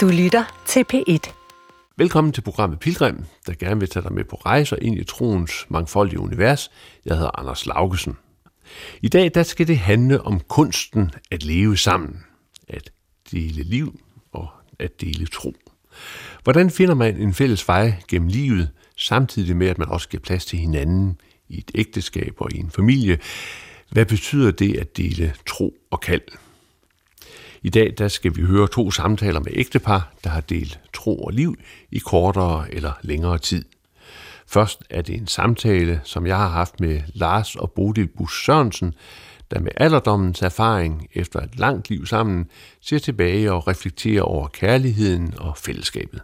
Du lytter til P1. Velkommen til programmet Pilgrim, der gerne vil tage dig med på rejser ind i troens mangfoldige univers. Jeg hedder Anders Laugesen. I dag der skal det handle om kunsten at leve sammen, at dele liv og at dele tro. Hvordan finder man en fælles vej gennem livet, samtidig med at man også giver plads til hinanden i et ægteskab og i en familie? Hvad betyder det at dele tro og kald? I dag der skal vi høre to samtaler med ægtepar, der har delt tro og liv i kortere eller længere tid. Først er det en samtale, som jeg har haft med Lars og Bodil Bus Sørensen, der med alderdommens erfaring efter et langt liv sammen ser tilbage og reflekterer over kærligheden og fællesskabet.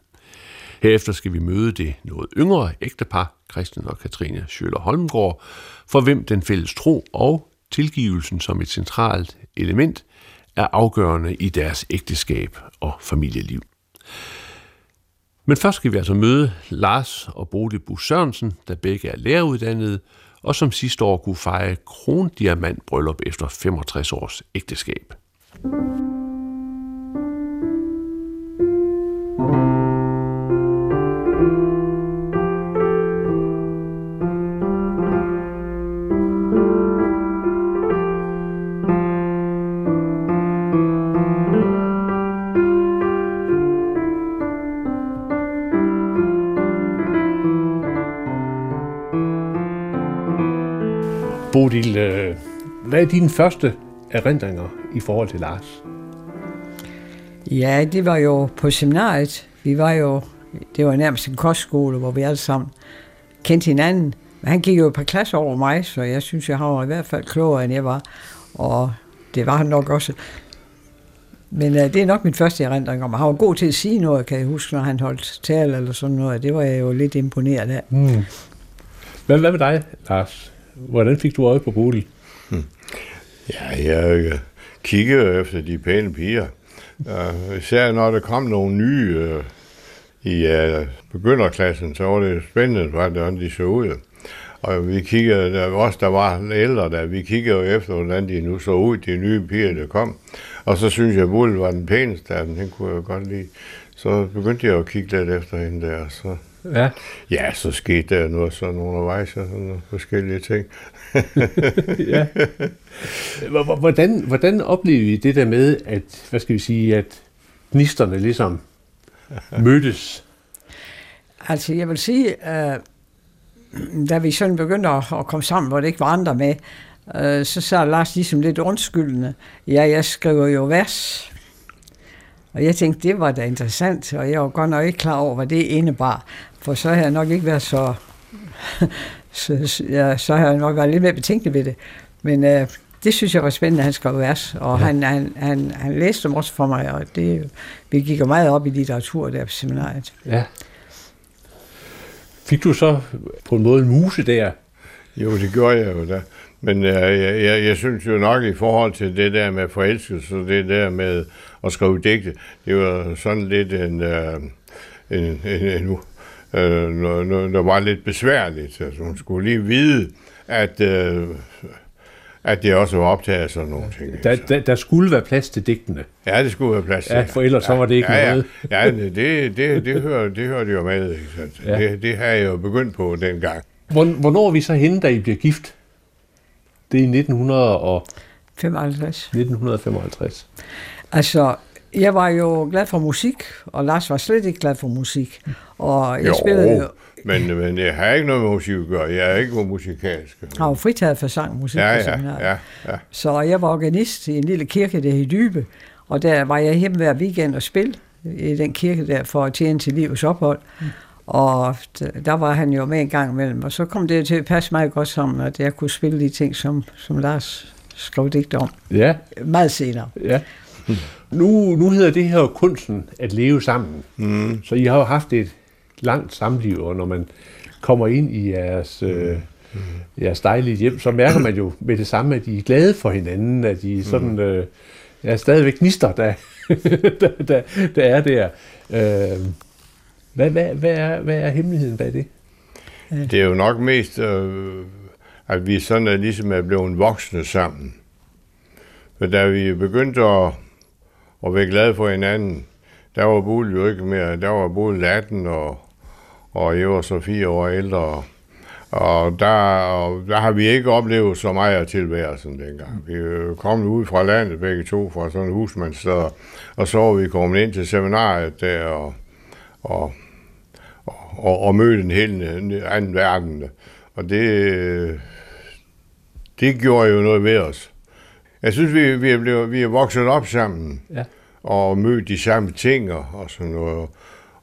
Herefter skal vi møde det noget yngre ægtepar, Christian og Katrine Schøller Holmgaard, for hvem den fælles tro og tilgivelsen som et centralt element er afgørende i deres ægteskab og familieliv. Men først skal vi altså møde Lars og Bodil Bus Sørensen, der begge er læreruddannede, og som sidste år kunne fejre krondiamantbryllup efter 65 års ægteskab. Bodil, øh, hvad er dine første erindringer i forhold til Lars? Ja, det var jo på seminariet. Vi var jo, det var nærmest en kostskole, hvor vi alle sammen kendte hinanden. Men han gik jo et par klasser over mig, så jeg synes, jeg var i hvert fald klogere, end jeg var. Og det var han nok også. Men uh, det er nok min første erindring om. Han var god til at sige noget, kan jeg huske, når han holdt tale eller sådan noget. Det var jeg jo lidt imponeret af. Mm. Hvad, hvad med dig, Lars? Hvordan fik du øje på Bodil? Hmm. Ja, jeg øh, kiggede efter de pæne piger. Uh, især når der kom nogle nye uh, i uh, begynderklassen, så var det spændende, hvordan de så ud. Og vi kiggede, der, også der var ældre der, vi kiggede jo efter, hvordan de nu så ud, de nye piger, der kom. Og så synes jeg, at Bodil var den pæneste af dem, den kunne jeg godt lide. Så begyndte jeg at kigge lidt efter hende der, så Ja. Ja, så skete der noget sådan undervejs og sådan nogle forskellige ting. ja. Hvordan, hvordan oplevede I det der med, at, hvad skal vi sige, at gnisterne ligesom mødtes? Altså, jeg vil sige, øh, da vi sådan begyndte at, at komme sammen, hvor det ikke var andre med, øh, så sagde Lars ligesom lidt undskyldende, ja, jeg skriver jo vers. Og jeg tænkte, det var da interessant, og jeg var godt nok ikke klar over, hvad det indebar. For så har jeg nok ikke været så... så, ja, så har jeg nok været lidt mere betænkelig ved det. Men øh, det synes jeg var spændende, at han skrev vers. Og ja. han, han, han, han læste dem også for mig, og det, vi gik jo meget op i litteratur der på seminariet. Ja. Fik du så på en måde en muse der? Jo, det gjorde jeg jo da. Men øh, jeg, jeg, jeg synes jo nok i forhold til det der med forelskelse, det der med at skrive digte, det var sådan lidt en, øh, en, en, en øh, noget, noget, der var lidt besværligt. Altså, hun skulle lige vide, at, øh, at det også var optaget sådan nogle ting. Der, der, der skulle være plads til digtene. Ja, det skulle være plads til. Ja, for ellers ja, så var det ikke ja, noget. Ja, ja det, det, det, det, hører, det hører det jo med. Ikke sant? Ja. Det, det har jeg jo begyndt på dengang. Hvornår er vi så henne, da I bliver gift? Det er i 1955. 1955. Altså, jeg var jo glad for musik, og Lars var slet ikke glad for musik. Og jeg jo, spillede jo... Men, men jeg har ikke noget med musik at gøre. Jeg er ikke musikalsk. Jeg har jo fritaget for sang og musik. Ja, ja, ja, ja. Så jeg var organist i en lille kirke der i Dybe, og der var jeg hjemme hver weekend og spille i den kirke der for at tjene til livets ophold. Mm. Og der var han jo med en gang imellem, og så kom det til at passe meget godt sammen, at jeg kunne spille de ting, som, som Lars skrev digt om. Ja. Meget senere. Ja. Nu, nu hedder det her jo kunsten at leve sammen. Mm. Så I har jo haft et langt samliv, og når man kommer ind i jeres, øh, mm. jeres dejlige hjem, så mærker man jo med det samme, at I er glade for hinanden, at I sådan, øh, er stadigvæk gnister, der, der, der, der er der. Øh, hvad, hvad, hvad, er, hvad er hemmeligheden bag det? Det er jo nok mest, øh, at vi sådan er ligesom er blevet voksne sammen. For da vi begyndte at, og være glade for hinanden, der var Bull jo ikke mere. Der var Bull 18, og, og jeg var så fire år ældre. Og der, og der har vi ikke oplevet så meget af tilværelsen dengang. Vi kom ud fra landet begge to, fra sådan en husmandssted, og så var vi kommet ind til seminariet der, og, og, og, og mødte en helt anden verden. Og det, det gjorde jo noget ved os. Jeg synes, vi, vi, er, blevet, vi er vokset op sammen, ja og mødt de samme ting og, sådan noget.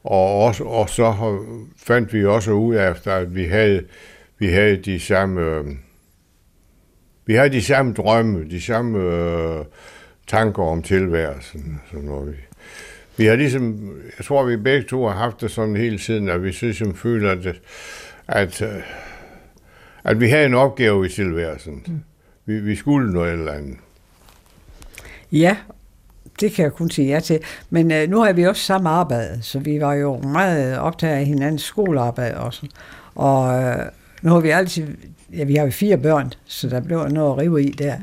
Og, også, og så fandt vi også ud af, at vi havde, vi havde de samme... Øh, vi havde de samme drømme, de samme øh, tanker om tilværelsen. Sådan noget. Vi, vi har ligesom, jeg tror, vi begge to har haft det sådan hele tiden, at vi ligesom føler, at, at, øh, at vi havde en opgave i tilværelsen. Mm. Vi, vi skulle noget eller andet. Ja, det kan jeg kun sige ja til. Men øh, nu har vi også samme arbejde, så vi var jo meget optaget af hinandens skolearbejde også. Og øh, nu har vi altid, ja, vi har jo fire børn, så der blev noget at rive i der.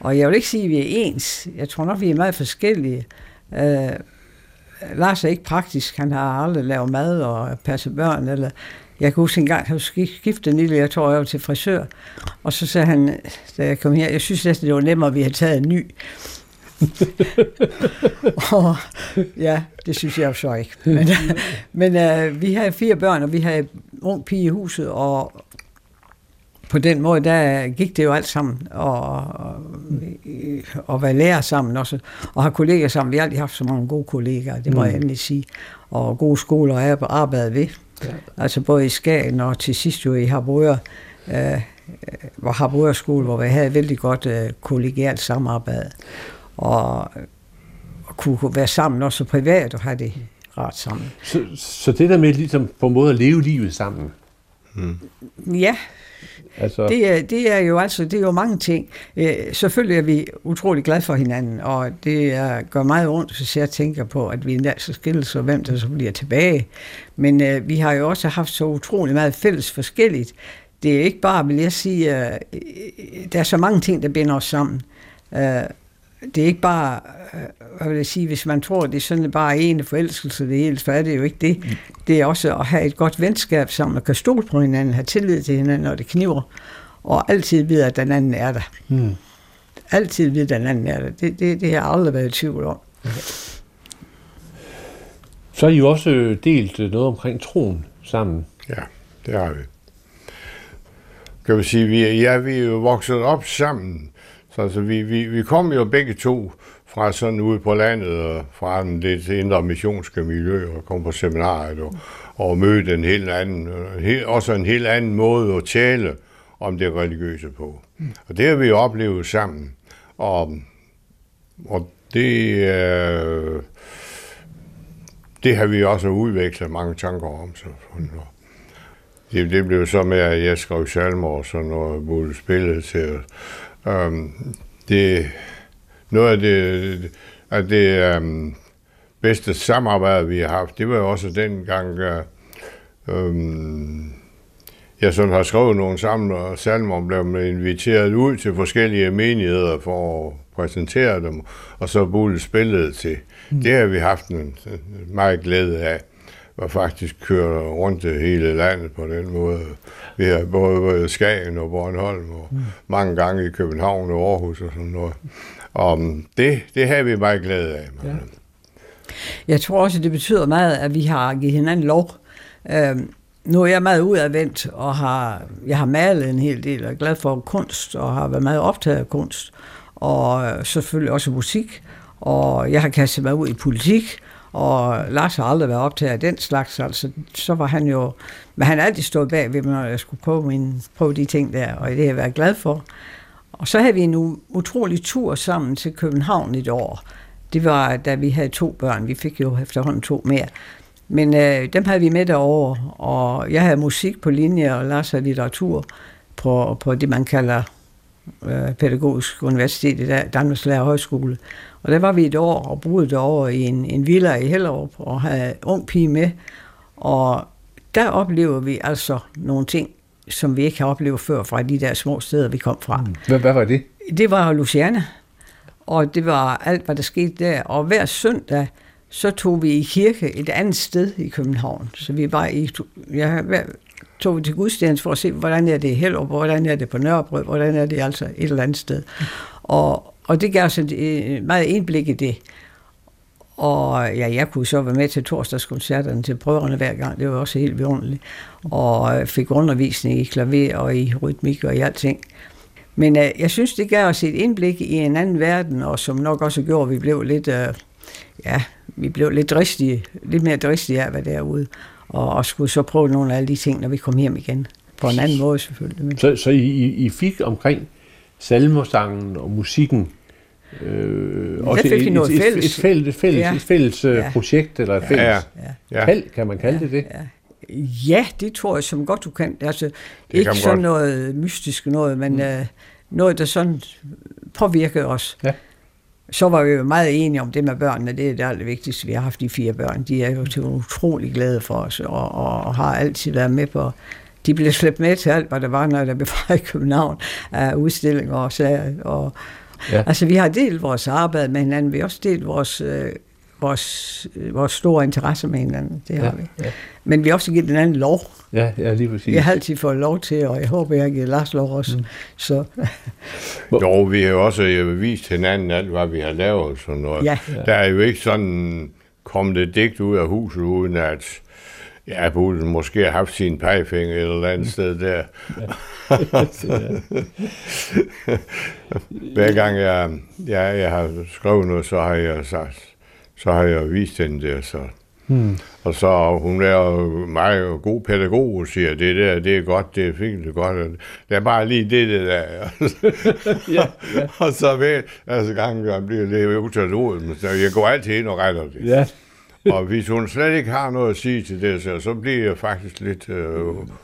Og jeg vil ikke sige, at vi er ens. Jeg tror nok, vi er meget forskellige. Øh, Lars er ikke praktisk. Han har aldrig lavet mad og passet børn. Eller jeg kan huske en gang, han skiftet en lille, jeg tror, jeg var til frisør. Og så sagde han, da jeg kom her, jeg synes næsten, det var nemmere, at vi havde taget en ny. og, ja, det synes jeg jo så ikke. Men, men uh, vi har fire børn, og vi har en ung pige i huset, og på den måde, der gik det jo alt sammen, og, og, og være lærer sammen også, og have kolleger sammen. Vi har aldrig haft så mange gode kolleger, det må mm. jeg endelig sige, og gode skoler er på arbejde ved. Ja. Altså både i Skagen og til sidst jo i Harboøre, øh, hvor Harboøre skole, hvor vi havde vældig godt øh, kollegialt samarbejde og, og kunne være sammen også privat og have det ret sammen. Så, så det der med ligesom på en måde at leve livet sammen? Hmm. Ja, Altså... Det, er, det er jo altså det er jo mange ting. Øh, selvfølgelig er vi utrolig glade for hinanden, og det er, gør meget ondt, hvis jeg tænker på, at vi endda så skilles, og hvem der så bliver tilbage. Men øh, vi har jo også haft så utrolig meget fælles forskelligt. Det er ikke bare, vil jeg sige, øh, der er så mange ting, der binder os sammen. Øh, det er ikke bare, øh, hvad vil jeg sige, hvis man tror, det er sådan bare en forelskelse, det hele, så er det jo ikke det. Det er også at have et godt venskab sammen, og kan stole på hinanden, have tillid til hinanden, når det kniver, og altid vide, at den anden er der. Mm. Altid vide, at den anden er der. Det, det, det har jeg aldrig været i tvivl om. Så har I jo også delt noget omkring troen sammen. Ja, det har vi. Kan vi sige, vi, ja, vi er jo vokset op sammen, så altså, vi, vi, vi kom jo begge to fra sådan ude på landet, og fra den lidt indre missionske miljø, og kom på seminariet, og, og mødte en helt anden, helt, også en helt anden måde at tale om det religiøse på. Mm. Og det har vi oplevet sammen. Og, og det, øh, det har vi også udvekslet mange tanker om. Så, det, det blev så med, at jeg skrev salmer og sådan noget, både spillet til Um, det, noget af det, af det um, bedste samarbejde, vi har haft, det var jo også dengang, uh, um, jeg sådan har skrevet nogle sammen, og salmer blev inviteret ud til forskellige menigheder for at præsentere dem, og så bullet spillet til. Mm. Det har vi haft en, meget glæde af og faktisk kører rundt det hele landet på den måde. Vi har både Skagen og Bornholm, og mm. mange gange i København og Aarhus og sådan noget. Og det, det har vi meget glæde af. Ja. Jeg tror også, det betyder meget, at vi har givet hinanden lov. Øhm, nu er jeg meget udadvendt, og har, jeg har malet en hel del, og er glad for kunst, og har været meget optaget af kunst, og selvfølgelig også musik, og jeg har kastet mig ud i politik, og Lars har aldrig været optaget af den slags, altså så var han jo, men han har altid stået bag ved mig, når jeg skulle prøve, min, prøve de ting der, og det har jeg været glad for. Og så havde vi en utrolig tur sammen til København et år. Det var, da vi havde to børn. Vi fik jo efterhånden to mere. Men øh, dem havde vi med derovre, og jeg havde musik på linje, og Lars havde litteratur på, på det, man kalder øh, pædagogisk universitet i Danmarks Lærer Højskole. Og der var vi et år og boede derovre i en, en villa i Hellerup og havde ung pige med. Og der oplever vi altså nogle ting, som vi ikke har oplevet før fra de der små steder, vi kom fra. Mm. Hvad, hvad var det? Det var Luciana. Og det var alt, hvad der skete der. Og hver søndag, så tog vi i kirke et andet sted i København. Så vi var i, ja, tog vi til gudstjeneste for at se, hvordan er det i Hellerup, hvordan er det på Nørrebro, hvordan er det altså et eller andet sted. Og, og det gav os et øh, meget indblik i det. Og ja, jeg kunne så være med til torsdagskoncerterne til prøverne hver gang. Det var også helt vidunderligt. Og øh, fik undervisning i klaver og i rytmik og i alting. Men uh, jeg synes, det gav os et indblik i en anden verden, og som nok også gjorde, at vi blev lidt, uh, ja, vi blev lidt dristige, lidt mere dristige af, hvad derude. Og, og skulle så prøve nogle af alle de ting, når vi kom hjem igen. På en anden måde selvfølgelig. Så, så I, I fik omkring salmersangen og musikken Øh, også fik et, noget et, fælles. Et, et fælles, et fælles, ja. et fælles øh, ja. projekt, eller et fælles ja. Ja. kald, kan man kalde ja. det det? Ja. Ja, det tror jeg som godt du kan. Altså, det ikke sådan godt. noget mystisk noget, men mm. uh, noget, der sådan påvirker os. Ja. Så var vi jo meget enige om det med børnene. Det er det allervigtigste. Vi har haft de fire børn. De er jo til utrolig glade for os, og, og har altid været med på de blev slæbt med til alt, hvad der var, når der blev fra i København af udstillinger og sager. Og, Ja. Altså, vi har delt vores arbejde med hinanden, vi har også delt vores, øh, vores, øh, vores store interesse med hinanden, det har ja, vi. Ja. Men vi har også givet hinanden lov. Ja, ja, lige præcis. Jeg har altid fået lov til, og jeg håber, jeg har givet Lars lov også. Mm. Så. jo, vi har jo også øh, vist hinanden alt, hvad vi har lavet. Sådan noget. Ja. Der er jo ikke sådan kommet et digt ud af huset, uden at Ja, Buden måske har haft sin pegefinger et eller andet sted der. Hver gang jeg, jeg, jeg har skrevet noget, så har jeg sagt, så har jeg vist hende det, så. Hmm. Og så hun er jo meget god pædagog, og siger, det der, det er godt, det er fint, det er godt. Det er bare lige det, det der. ja, ja. og så ved, altså gangen jeg bliver lidt utålmodig, så jeg går altid ind og retter det. Ja, og hvis hun slet ikke har noget at sige til det, så, så bliver jeg faktisk lidt øh,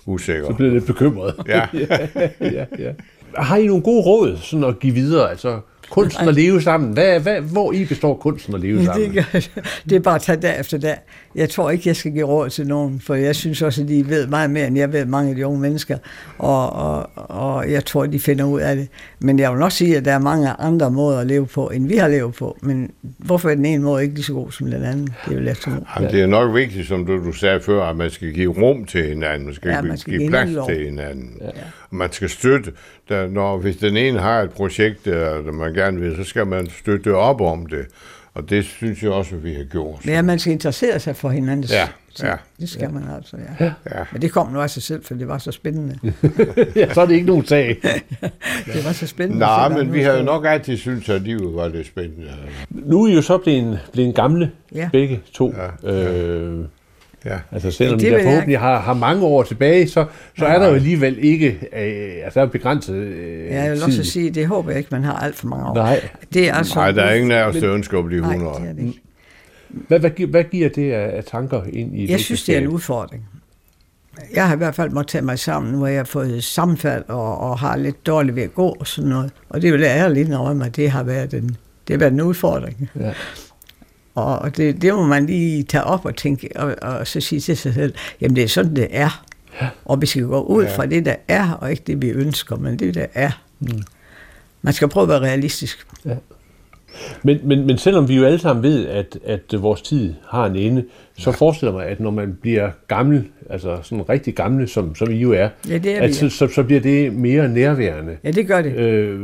usikker. Så bliver jeg lidt bekymret. Ja. ja, ja, ja. Har I nogle gode råd sådan at give videre? Altså, kunsten at leve sammen. Hvad, hvad, hvor i består kunsten at leve sammen? Det, det er bare at tage dag efter dag. Jeg tror ikke, jeg skal give råd til nogen, for jeg synes også, at de ved meget mere, end jeg ved mange af de unge mennesker, og, og, og jeg tror, de finder ud af det. Men jeg vil også sige, at der er mange andre måder at leve på, end vi har levet på. Men hvorfor er den ene måde ikke lige så god som den anden? Det er jo let Jamen, det er nok vigtigt, som du, du sagde før, at man skal give rum til hinanden. Man skal, ja, man skal give, plads til hinanden. Ja. Man skal støtte. Der, når, hvis den ene har et projekt, der, der man gerne vil, så skal man støtte op om det. Og det synes jeg også, at vi har gjort. Ja, man skal interessere sig for hinanden. Ja, ja. Det skal ja. man altså, ja. ja. Men det kom nu af sig selv, for det var så spændende. ja, så er det ikke nogen sag. det var så spændende. Nej, men vi har jo nok altid syntes, at livet var det spændende. Nu er I jo så blevet, blevet gamle, ja. begge to. Ja. Øh, Ja. Altså selvom det, der forhåbentlig har, har mange år tilbage, så, så ja, er der jo alligevel ikke, øh, altså der er begrænset øh, Ja, jeg vil tid. også sige, det håber jeg ikke, man har alt for mange år. Nej, det er altså, nej der er ingen af os, der ønsker at blive 100 år. Hvad, hvad, hvad giver det af, af tanker ind i Jeg synes, det er en udfordring. Jeg har i hvert fald måttet tage mig sammen, hvor jeg har fået sammenfald og, og har lidt dårligt ved at gå og sådan noget. Og det vil jeg ærligt indrømme, at det har været en, det har været en udfordring. Ja. Og det, det må man lige tage op og tænke, og, og så sige til sig selv, jamen det er sådan, det er. Ja. Og vi skal gå ud ja. fra det, der er, og ikke det, vi ønsker, men det, der er. Mm. Man skal prøve at være realistisk. Ja. Men, men, men selvom vi jo alle sammen ved, at, at vores tid har en ende, så ja. forestiller mig, at når man bliver gammel, altså sådan rigtig gammel, som, som I jo er, ja, det er at så, så, så bliver det mere nærværende. Ja, det gør det. Øh,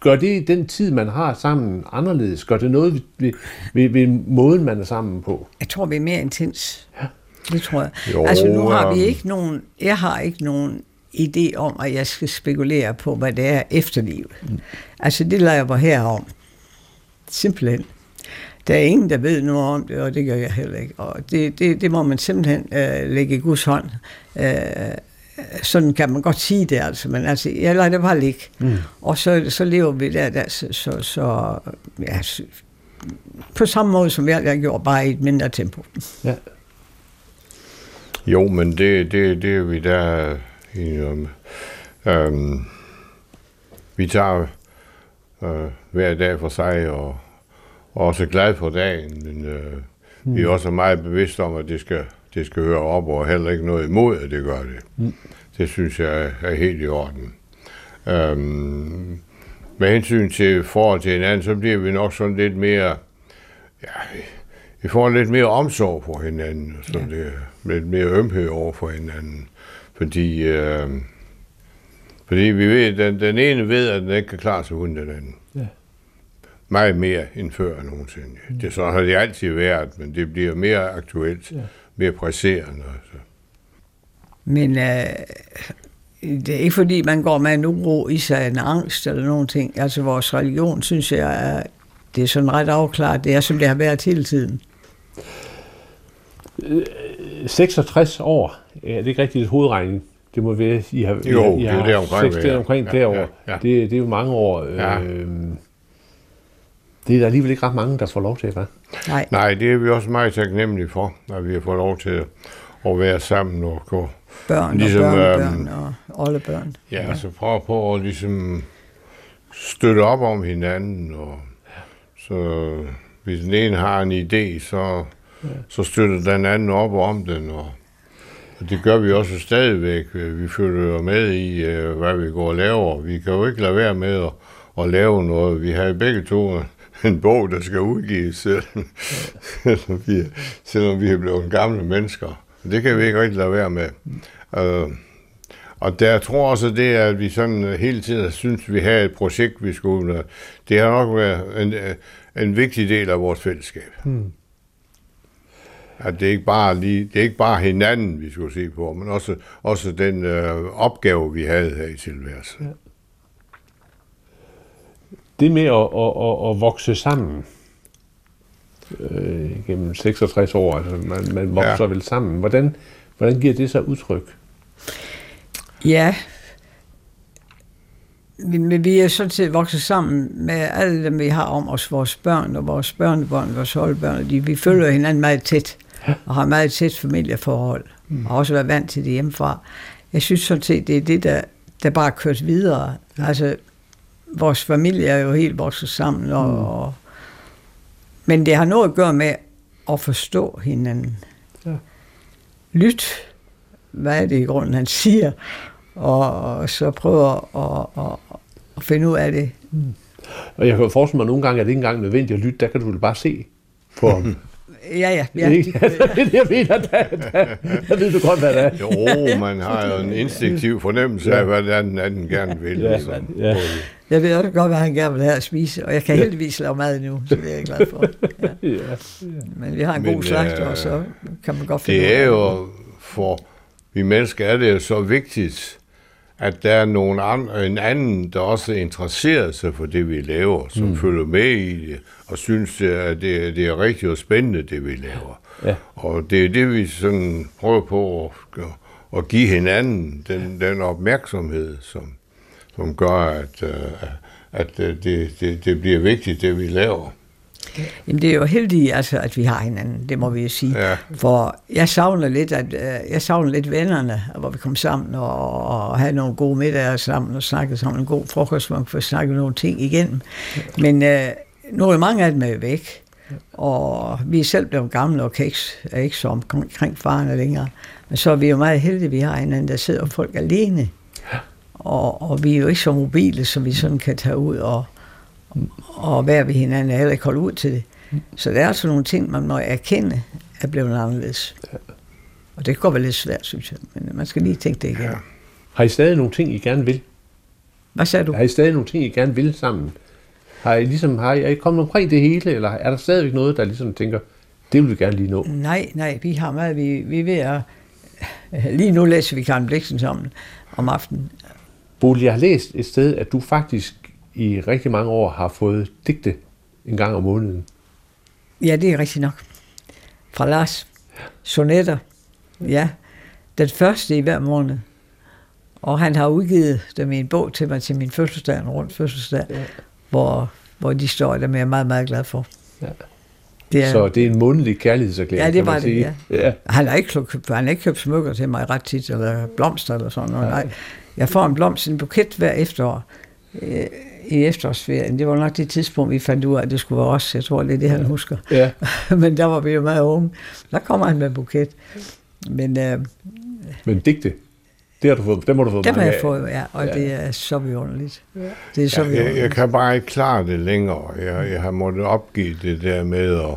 gør det den tid, man har sammen anderledes? Gør det noget ved, ved, ved måden, man er sammen på? Jeg tror, vi er mere intens. Ja. Det tror jeg. Jo, altså nu har vi ikke nogen, jeg har ikke nogen idé om, at jeg skal spekulere på, hvad det er efterlivet. Mm. Altså det lader jeg her om. Simpelthen. Der er ingen, der ved noget om det, og det gør jeg heller ikke. Og det, det, det må man simpelthen øh, lægge i Guds hånd. Øh, sådan kan man godt sige det, altså, men altså, jeg lader det bare ligge. Mm. Og så, så lever vi der, der så, så, så ja, på samme måde, som jeg har gjort, bare i et mindre tempo. Ja. Jo, men det, det, det er vi der om. Øhm, vi tager øh, hver dag for sig, og, og også glad for dagen, men øh, mm. vi er også meget bevidste om, at det skal, det skal høre op, og heller ikke noget imod, at det gør det. Mm. Det synes jeg er helt i orden. Øhm, med hensyn til forhold til hinanden, så bliver vi nok sådan lidt mere, ja, vi får lidt mere omsorg for hinanden, så ja. det er lidt mere ømhed over for hinanden. Fordi, øh, fordi vi ved, at den, den ene ved, at den ikke kan klare sig uden den anden. Ja. Meget mere end før nogensinde. Mm. Det så har det altid været, men det bliver mere aktuelt, ja. mere presserende. Altså. Men øh, det er ikke fordi, man går med en uro i sig, en angst eller nogen ting. Altså vores religion, synes jeg, er, det er sådan ret afklaret. Det er, som det har været hele tiden. 66 øh, år, ja, det er ikke rigtigt et hovedregning. Det må være, I har, jo, I har, det er omkring, 6, det er omkring ja, derovre. Ja, ja. Det, det er jo mange år. Ja. Øh, det er der alligevel ikke ret mange, der får lov til, hva'? Nej. Nej, det er vi også meget taknemmelige for, at vi har fået lov til at være sammen og gå. Børn ligesom, og børnebørn øhm, og oldebørn. Ja, ja, så prøve på at ligesom støtte op om hinanden. Og, så hvis den ene har en idé, så, ja. så støtter den anden op om den. Og, det gør vi også stadigvæk. Vi følger jo med i, øh, hvad vi går og laver. Vi kan jo ikke lade være med at, at lave noget. Vi har begge to en bog, der skal udgives, selvom vi, selvom vi er blevet gamle mennesker. Det kan vi ikke rigtig lade være med. Uh, og der tror også det, at vi sådan hele tiden synes, at vi har et projekt, vi skulle... Det har nok været en, øh, en vigtig del af vores fællesskab. Hmm. At det er ikke bare lige, det er ikke bare hinanden, vi skulle se på, men også, også den øh, opgave, vi havde her i tilværelsen. Ja det med at, at, at, at vokse sammen øh, gennem 66 år, altså man, man vokser ja. vel sammen, hvordan, hvordan giver det sig udtryk? Ja, vi, vi er sådan set vokset sammen med alle dem, vi har om os, vores børn og vores børnebørn, vores holdbørn. De, vi følger hinanden meget tæt og har meget tæt familieforhold og har også været vant til det hjemmefra. Jeg synes sådan set, det er det, der, der bare kørt videre. Altså, vores familie er jo helt vokset sammen, og, mm. og, men det har noget at gøre med at forstå hinanden. Ja. Lyt, hvad er det i grunden, han siger, og, og så prøve at, at, at finde ud af det. Mm. Og jeg kan forestille mig, at nogle gange er det ikke engang nødvendigt at lytte, der kan du bare se på ham. Ja, ja. ja. Det, er det, jeg mener, der, der, der ved du godt, hvad det er. Jo, man har jo en instinktiv fornemmelse af, hvad den anden gerne vil. Ja, altså. ja. Jeg ved også godt, hvad han gerne vil have at spise, og jeg kan heldigvis lave mad nu, så det er jeg glad for. Ja. Ja, ja. Men vi har en Men, god slagter, og så kan man godt finde Det er jo for vi mennesker er det jo så vigtigt, at der er nogen andre, en anden, der også interesserer sig for det, vi laver, som mm. følger med i det, og synes, at det, det er rigtig og spændende, det vi laver. Ja. Og det er det, vi sådan prøver på at, at give hinanden, den, den opmærksomhed, som, som gør, at, øh, at det, det, det bliver vigtigt, det vi laver. Jamen det er jo heldigt, altså, at vi har hinanden, det må vi jo sige. Ja. For jeg savner lidt, at, øh, jeg savner lidt vennerne, hvor vi kom sammen og, og havde nogle gode middage sammen og snakkede sammen en god frokost, hvor vi får snakket nogle ting igennem. Men øh, nu er mange af dem er væk, og vi er selv blevet gamle og kan ikke, er ikke så omkring farne længere. Men så er vi jo meget heldige, at vi har hinanden, der sidder folk alene. Og, og vi er jo ikke så mobile, så vi sådan kan tage ud og, og være ved hinanden, og heller ikke holde ud til det. Så der er altså nogle ting, man må erkende, er blevet anderledes. Og det godt være lidt svært, synes jeg, men man skal lige tænke det igen. Ja. Har I stadig nogle ting, I gerne vil? Hvad sagde du? Har I stadig nogle ting, I gerne vil sammen? Har I, ligesom, har I, er I kommet omkring det hele, eller er der stadigvæk noget, der ligesom tænker, det vil vi gerne lige nå? Nej, nej, vi har meget, vi, vi er ved at... Lige nu læser vi Karen Bliksen sammen om aftenen. Bolig, jeg har læst et sted, at du faktisk i rigtig mange år har fået digte en gang om måneden. Ja, det er rigtigt nok. Fra Lars. Sonetter. Ja. Den første i hver måned. Og han har udgivet dem i en bog til mig til min fødselsdag, en rundt fødselsdag, ja. hvor, hvor de står der, jeg er meget, meget glad for. Ja. Det er, så det er en månedlig kærlighedserklæring, Ja, det var det, ja. ja. Han, har ikke købt, han har ikke købt smykker til mig ret tit, eller blomster eller sådan noget. Nej. Jeg får en blomst, en buket hver efterår. I efterårsferien. Det var nok det tidspunkt, vi fandt ud af, at det skulle være os. Jeg tror, det er det, han husker. Ja. Men der var vi jo meget unge. Der kommer han med en buket. Men, øh, Men digte, det har du fået, dem har du fået Dem har jeg fået, ja, og ja. det er så vidunderligt. Ja. Det er så ja, jeg, jeg kan bare ikke klare det længere. Jeg, jeg har måttet opgive det der med at,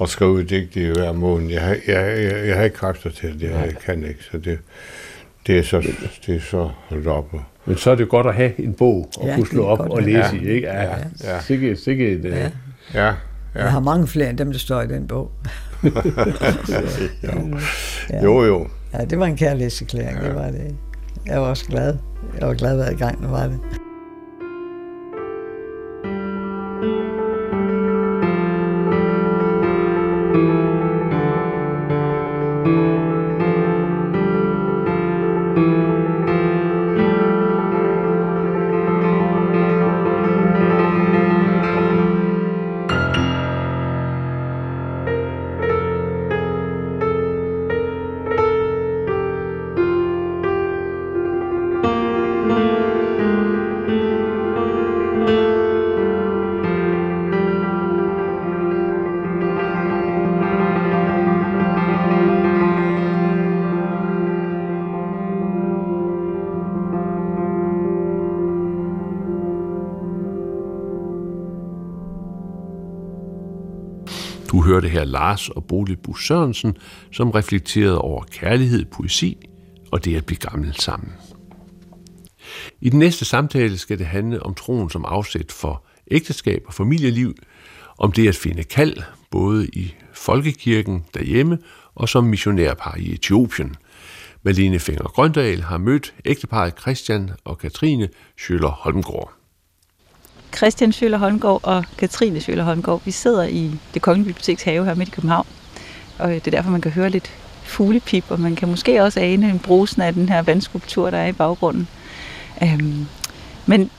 at skrive digt i hver måned. Jeg, har- jeg, jeg, jeg har ikke kræfter til det, jeg kan ikke, så det, det er så, det er så holdt op. Men så er det godt at have en bog og Ja, kunne slå det op og læse i, ikke? Ja, Ja, ja. Sikke, sikke et, ja. ja, Jeg ja. har mange flere end dem, der står i den bog. Ja. Jo, jo. Ja, det var en kærlighedserklæring, ja. det var det. Jeg var også glad. Jeg var glad hver gang, der var det. Du Lars og Bodil Bus Sørensen, som reflekterede over kærlighed, poesi og det at blive gammel sammen. I den næste samtale skal det handle om troen som afsæt for ægteskab og familieliv, om det at finde kald, både i folkekirken derhjemme og som missionærpar i Etiopien. Malene Finger Grøndal har mødt ægteparet Christian og Katrine Schøller Holmgård. Christian Schøller Holmgaard og Katrine Schøller Holmgaard, vi sidder i det Kongelige Biblioteks have her midt i København. Og det er derfor, man kan høre lidt fuglepip, og man kan måske også ane en brusen af den her vandskulptur, der er i baggrunden. Øhm, men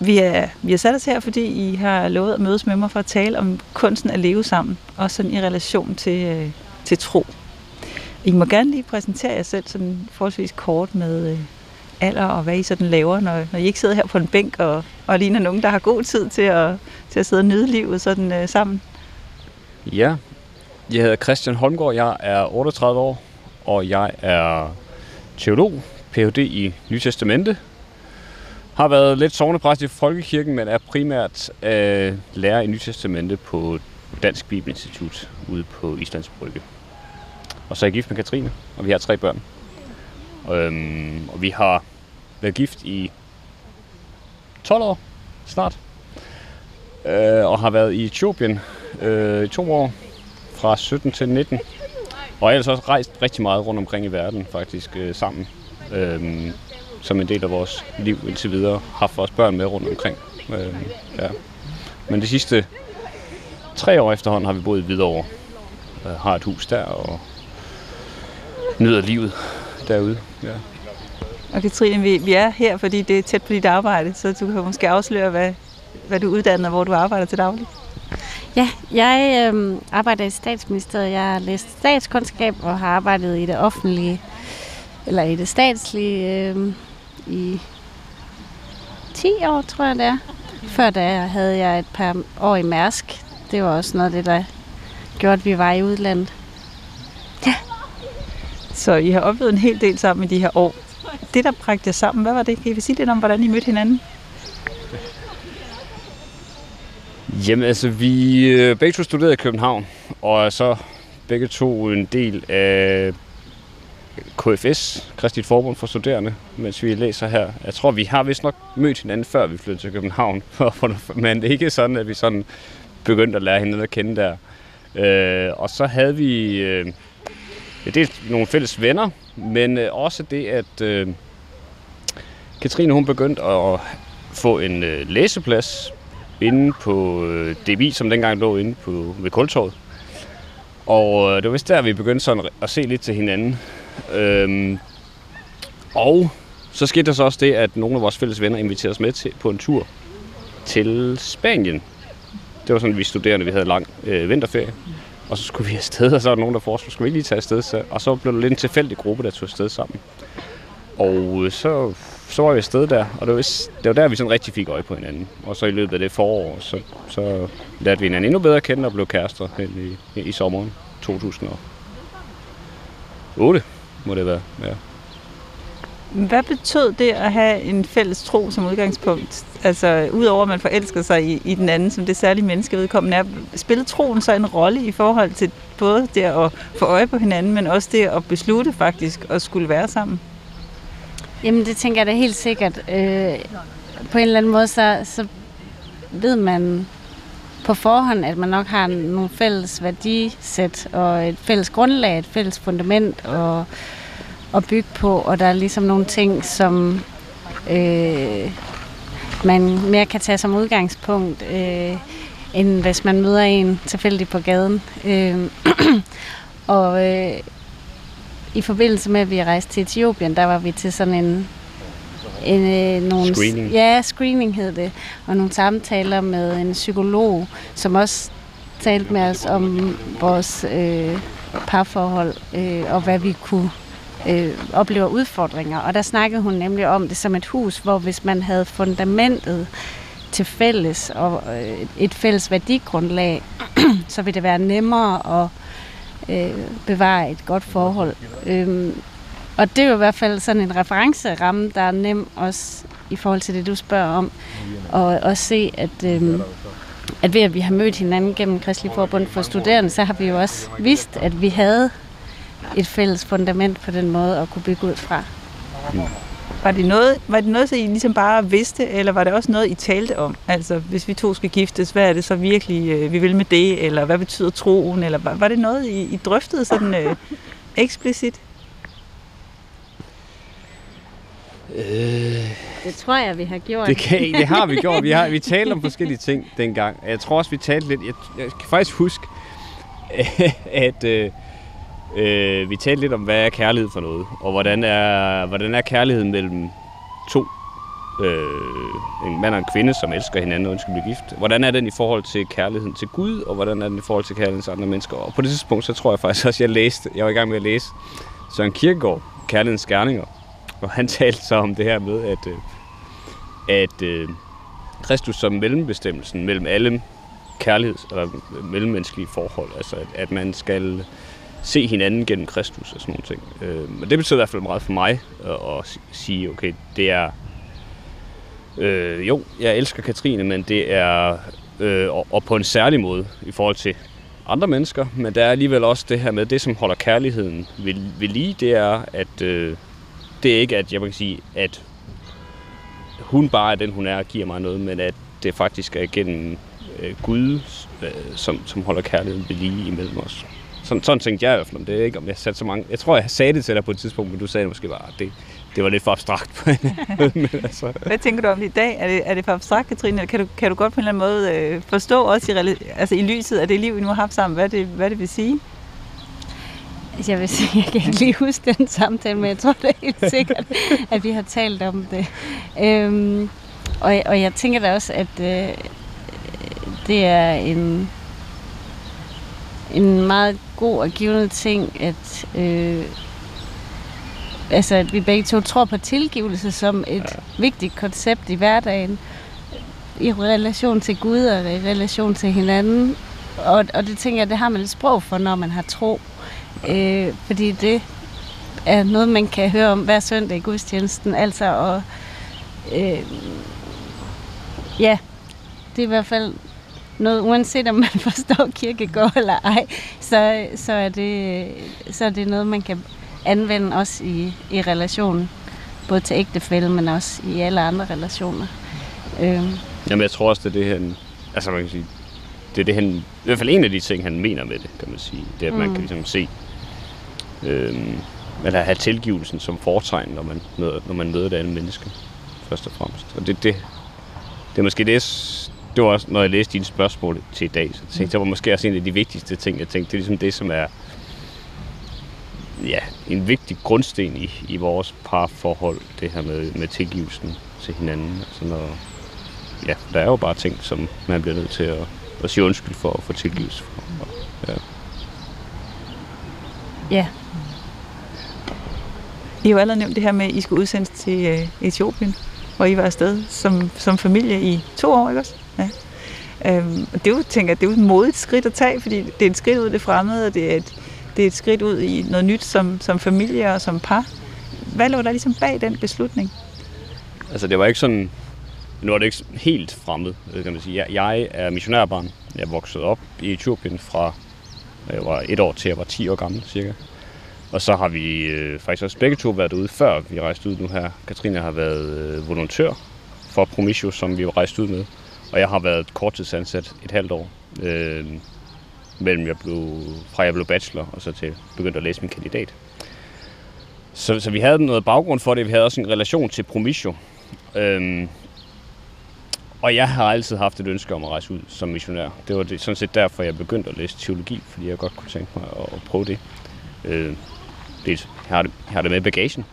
vi er, vi er sat os her, fordi I har lovet at mødes med mig for at tale om kunsten at leve sammen, og sådan i relation til, øh, til tro. I må gerne lige præsentere jer selv sådan forholdsvis kort med øh, alder og hvad I sådan laver, når, når I ikke sidder her på en bænk og, og ligner nogen, der har god tid til at, til at sidde og nyde livet sådan øh, sammen. Ja, jeg hedder Christian Holmgaard, jeg er 38 år, og jeg er teolog, Ph.D. i Nytestamente. Har været lidt sovnepræst i Folkekirken, men er primært øh, lærer i Nytestamente på Dansk Bibelinstitut ude på Islands Brygge. Og så er jeg gift med Katrine, og vi har tre børn. Øhm, og vi har været gift i 12 år snart. Øh, og har været i Etiopien øh, i to år, fra 17 til 19. Og ellers også rejst rigtig meget rundt omkring i verden faktisk øh, sammen. Øh, som en del af vores liv indtil videre. Haft vores børn med rundt omkring. Øh, ja. Men de sidste tre år efterhånden har vi boet i Hvidovre. Øh, har et hus der og nyder livet derude. Ja. Og Katrine, vi, vi er her, fordi det er tæt på dit arbejde, så du kan måske afsløre, hvad, hvad du er uddannet og hvor du arbejder til daglig. Ja, jeg øh, arbejder i statsministeriet. Jeg har læst statskundskab og har arbejdet i det offentlige, eller i det statslige, øh, i 10 år, tror jeg det er. Før da havde jeg et par år i Mærsk. Det var også noget af det, der gjorde, at vi var i udlandet. Så I har oplevet en hel del sammen i de her år. Det, der bragte jer sammen, hvad var det? Kan I sige lidt om, hvordan I mødte hinanden? Jamen altså, vi øh, begge to studerede i København, og så begge to en del af KFS, Kristigt Forbund for Studerende, mens vi læser her. Jeg tror, vi har vist nok mødt hinanden, før vi flyttede til København, men det er ikke sådan, at vi sådan begyndte at lære hinanden at kende der. Øh, og så havde vi øh, ja, dels nogle fælles venner, men øh, også det, at øh, Katrine hun begyndte at få en øh, læseplads inde på øh, DBI, som dengang lå inde på, ved Kultorvet. Og øh, det var vist der, vi begyndte sådan at se lidt til hinanden. Øhm, og så skete der så også det, at nogle af vores fælles venner inviterede os med til, på en tur til Spanien. Det var sådan, vi studerende, vi havde lang øh, vinterferie. Og så skulle vi afsted, og så var der nogen, der foreslog, skulle vi lige tage afsted? Så, og så blev det lidt en tilfældig gruppe, der tog afsted sammen. Og øh, så, så var vi afsted der, og det var, det var der, vi sådan rigtig fik øje på hinanden. Og så i løbet af det forår, så, så lærte vi hinanden endnu bedre at kende og blev kærester hen i, i sommeren 2008, må det være. Ja. Hvad betød det at have en fælles tro som udgangspunkt? Altså, udover at man forelsker sig i, i den anden, som det særlige menneske vedkommende er, spillede troen så en rolle i forhold til både det at få øje på hinanden, men også det at beslutte faktisk at skulle være sammen? Jamen, det tænker jeg da helt sikkert. Øh, på en eller anden måde, så, så ved man på forhånd, at man nok har nogle fælles værdisæt og et fælles grundlag, et fælles fundament og, at bygge på, og der er ligesom nogle ting, som øh, man mere kan tage som udgangspunkt, øh, end hvis man møder en tilfældig på gaden. Øh, og øh, i forbindelse med, at vi rejste til Etiopien, der var vi til sådan en en, øh, nogle, Screening. Ja, screening hed det. Og nogle samtaler med en psykolog, som også talte med os om vores øh, parforhold, øh, og hvad vi kunne øh, oplever udfordringer. Og der snakkede hun nemlig om det som et hus, hvor hvis man havde fundamentet til fælles og øh, et fælles værdigrundlag, så ville det være nemmere at øh, bevare et godt forhold. Øhm, og det er jo i hvert fald sådan en referenceramme, der er nem også i forhold til det, du spørger om. Og og se, at, øh, at ved at vi har mødt hinanden gennem Kristelig Forbund for Studerende, så har vi jo også vidst, at vi havde et fælles fundament på den måde at kunne bygge ud fra. Var det noget, var det noget, så I ligesom bare vidste, eller var det også noget, I talte om? Altså, hvis vi to skal giftes, hvad er det så virkelig, øh, vi vil med det, eller hvad betyder troen, eller var, var det noget, I, I drøftede sådan øh, eksplicit? Øh, Det tror jeg, vi har gjort. det, kan, det har vi gjort. Vi har vi talte om forskellige ting dengang. Jeg tror også, vi talte lidt... Jeg, jeg kan faktisk huske, at øh, øh, vi talte lidt om, hvad er kærlighed for noget, og hvordan er, hvordan er kærligheden mellem to, øh, en mand og en kvinde, som elsker hinanden og ønsker at blive gift. Hvordan er den i forhold til kærligheden til Gud, og hvordan er den i forhold til kærligheden til andre mennesker? Og på det tidspunkt, så tror jeg faktisk også, jeg læste, jeg var i gang med at læse Søren Kierkegaard, Kærlighedens Gerninger, og han talte så om det her med, at, øh, at øh, Kristus som mellembestemmelsen mellem alle kærligheds- eller mellemmenneskelige forhold, altså at, at man skal se hinanden gennem Kristus og sådan nogle ting. Øh, men det betyder i hvert fald meget for mig at, at sige, okay, det er, øh, jo, jeg elsker Katrine, men det er, øh, og, og på en særlig måde i forhold til andre mennesker, men der er alligevel også det her med, det som holder kærligheden ved, ved lige, det er, at øh, det er ikke, at jeg kan sige, at hun bare er den, hun er og giver mig noget, men at det faktisk er gennem øh, Gud, øh, som, som holder kærligheden ved lige imellem os. Sådan, sådan tænkte jeg i hvert fald om det. Ikke om jeg satte så mange... Jeg tror, jeg sagde det til dig på et tidspunkt, men du sagde det måske bare, at det, det var lidt for abstrakt men altså, Hvad tænker du om det i dag? Er det, er det for abstrakt, Katrine? Eller kan du, kan du godt på en eller anden måde øh, forstå også i, altså i lyset af det liv, vi nu har haft sammen, hvad det, hvad det vil sige? Jeg vil sige, jeg kan ikke lige huske den samtale, men jeg tror det er helt sikkert, at vi har talt om det. Øhm, og, og jeg tænker da også, at øh, det er en, en meget god og givende ting, at, øh, altså, at vi begge to tror på tilgivelse som et ja. vigtigt koncept i hverdagen i relation til Gud og i relation til hinanden. Og, og det tænker jeg, det har man et sprog for, når man har tro. Øh, fordi det er noget, man kan høre om hver søndag i gudstjenesten. Altså, og, øh, ja, det er i hvert fald noget, uanset om man forstår kirkegård eller ej, så, så, er det, så er det noget, man kan anvende også i, i relation, både til ægtefælde, men også i alle andre relationer. Øh, jamen, jeg tror også, det er det, han... Altså, man kan sige, det er det, han... I hvert fald en af de ting, han mener med det, kan man sige. Det er, at man Mm. kan ligesom se... Øhm, eller have tilgivelsen som fortegn, når man møder, når man møder det andet menneske, først og fremmest. Og det, det, det er måske det, det var også, når jeg læste dine spørgsmål til i dag, så tænkte jeg, det var måske også en af de vigtigste ting, jeg tænkte, det er ligesom det, som er ja, en vigtig grundsten i, i vores parforhold, det her med, med tilgivelsen til hinanden. Altså når, ja, der er jo bare ting, som man bliver nødt til at, at sige undskyld for og få tilgivelse for. Og, ja. ja, I har jo allerede nævnt det her med, at I skulle udsendes til øh, Etiopien, hvor I var afsted som, som familie i to år, ikke også? Ja. Øhm, og det er jo, tænker, jeg, det er jo et modigt skridt at tage, fordi det er et skridt ud i det fremmede, og det er et, det er et skridt ud i noget nyt som, som familie og som par. hvad lå der ligesom bag den beslutning? Altså det var ikke sådan, nu er det ikke helt fremmed, kan man sige. Jeg, jeg er missionærbarn. Jeg voksede op i Etiopien fra jeg var et år til jeg var 10 år gammel cirka. Og så har vi øh, faktisk også begge to været ude før vi rejste ud nu her. Katrine har været øh, volontør for Promisio, som vi rejste ud med. Og jeg har været korttidsansat et halvt år. Øh, mellem jeg blev, fra jeg blev bachelor og så til begyndte at læse min kandidat. Så, så vi havde noget baggrund for det. Vi havde også en relation til Promisio. Øhm, og jeg har altid haft et ønske om at rejse ud som missionær. Det var det, sådan set derfor, jeg begyndte at læse teologi, fordi jeg godt kunne tænke mig at, at prøve det. Øh, det jeg har det, jeg har det med bagagen.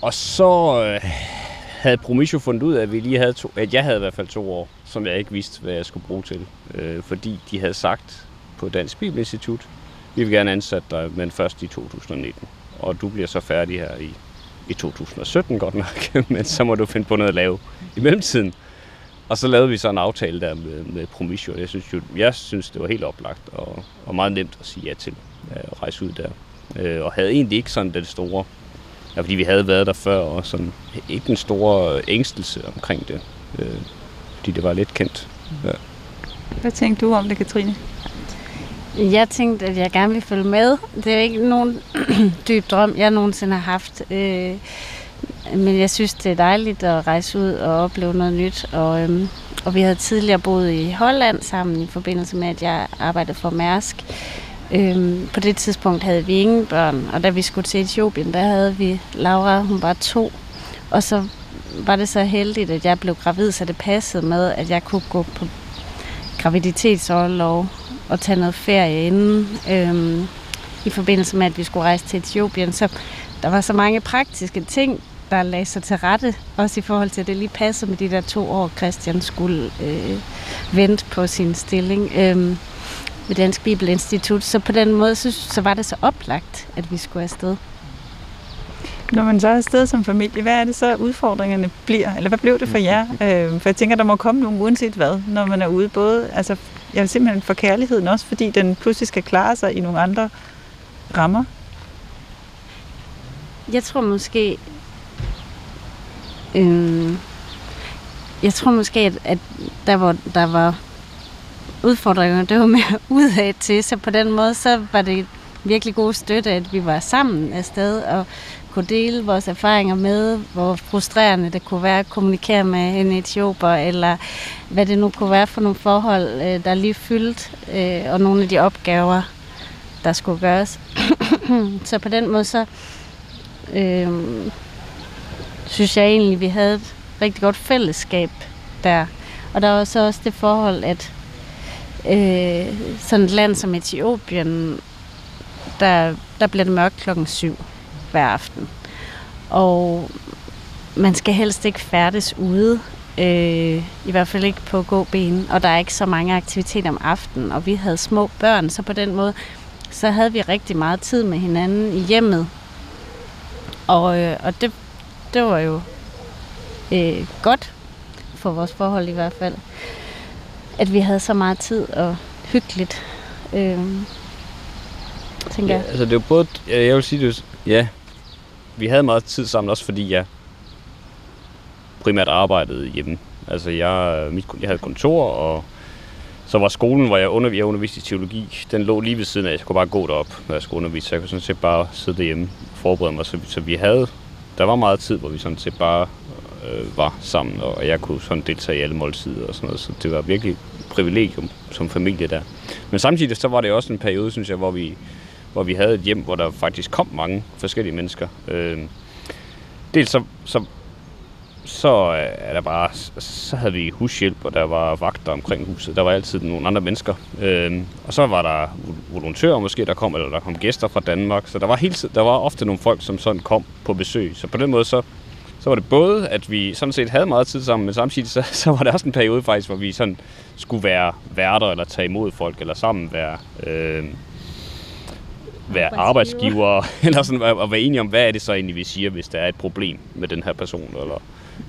Og så øh, havde Promisio fundet ud af, at, vi lige havde to, at jeg havde i hvert fald to år, som jeg ikke vidste, hvad jeg skulle bruge til. Øh, fordi de havde sagt på Dansk Bibelinstitut, vi vil gerne ansætte dig, men først i 2019. Og du bliver så færdig her i, i 2017 godt nok, men så må du finde på noget at lave i mellemtiden. Og så lavede vi så en aftale der med, med Promisio. Jeg synes, jo, jeg synes, det var helt oplagt og, og meget nemt at sige ja til øh, at rejse ud der. Øh, og havde egentlig ikke sådan den store, ja, fordi vi havde været der før, og sådan ikke den store ængstelse omkring det. Øh, fordi det var lidt kendt. Ja. Hvad tænkte du om det, Katrine? Jeg tænkte, at jeg gerne ville følge med. Det er ikke nogen dyb drøm, jeg nogensinde har haft. Øh, men jeg synes, det er dejligt at rejse ud og opleve noget nyt. Og, øhm, og vi havde tidligere boet i Holland sammen i forbindelse med, at jeg arbejdede for Mærsk. Øhm, på det tidspunkt havde vi ingen børn, og da vi skulle til Etiopien, der havde vi Laura, hun var to. Og så var det så heldigt, at jeg blev gravid, så det passede med, at jeg kunne gå på graviditetsårlov og tage noget ferie inden, øhm, i forbindelse med, at vi skulle rejse til Etiopien. Så der var så mange praktiske ting, der lagde sig til rette, også i forhold til, at det lige passede med de der to år, Christian skulle øh, vente på sin stilling Øhm, ved Dansk Bibelinstitut. Så på den måde, så, så var det så oplagt, at vi skulle afsted. Når man så er afsted som familie, hvad er det så udfordringerne bliver? Eller hvad blev det for jer? Øh, for jeg tænker, der må komme nogen uanset hvad, når man er ude. Både, altså, jeg vil simpelthen for kærligheden også, fordi den pludselig skal klare sig i nogle andre rammer. Jeg tror måske, øh, jeg tror måske, at, at der, hvor der var udfordringer, det var mere udad til, så på den måde, så var det virkelig god støtte, at vi var sammen afsted og kunne dele vores erfaringer med, hvor frustrerende det kunne være at kommunikere med en etioper, eller hvad det nu kunne være for nogle forhold, øh, der lige fyldt, øh, og nogle af de opgaver, der skulle gøres. så på den måde, så øh, synes jeg egentlig, vi havde et rigtig godt fællesskab der. Og der var så også det forhold, at øh, sådan et land som Etiopien, der, der bliver det mørkt klokken syv hver aften. Og man skal helst ikke færdes ude, øh, i hvert fald ikke på gåben, og der er ikke så mange aktiviteter om aftenen, og vi havde små børn, så på den måde, så havde vi rigtig meget tid med hinanden i hjemmet. Og, øh, og det, det var jo øh, godt for vores forhold i hvert fald, at vi havde så meget tid og hyggeligt. Øh, tænker ja, jeg. altså det er jo både, jeg vil sige det, ja, vi havde meget tid sammen, også fordi jeg primært arbejdede hjemme. Altså jeg, mit, jeg havde kontor, og så var skolen, hvor jeg, under, jeg underviste i teologi, den lå lige ved siden af. Jeg kunne bare gå derop, når jeg skulle undervise, så jeg kunne sådan set bare sidde derhjemme og forberede mig. Så, så vi havde, der var meget tid, hvor vi sådan set bare øh, var sammen, og jeg kunne sådan deltage i alle måltider og sådan noget. Så det var virkelig et privilegium som familie der. Men samtidig så var det også en periode, synes jeg, hvor vi, hvor vi havde et hjem, hvor der faktisk kom mange forskellige mennesker. Øh, dels så, så, så øh, er der bare, så havde vi hushjælp, og der var vagter omkring huset. Der var altid nogle andre mennesker. Øh, og så var der volontører måske, der kom, eller der kom gæster fra Danmark. Så der var, hele tiden, der var ofte nogle folk, som sådan kom på besøg. Så på den måde, så, så var det både, at vi sådan set havde meget tid sammen, men samtidig så, så var det også en periode faktisk, hvor vi sådan skulle være værter, eller tage imod folk, eller sammen være... Øh, være arbejdsgiver, eller sådan, at være enige om, hvad er det så egentlig, vi siger, hvis der er et problem med den her person, eller,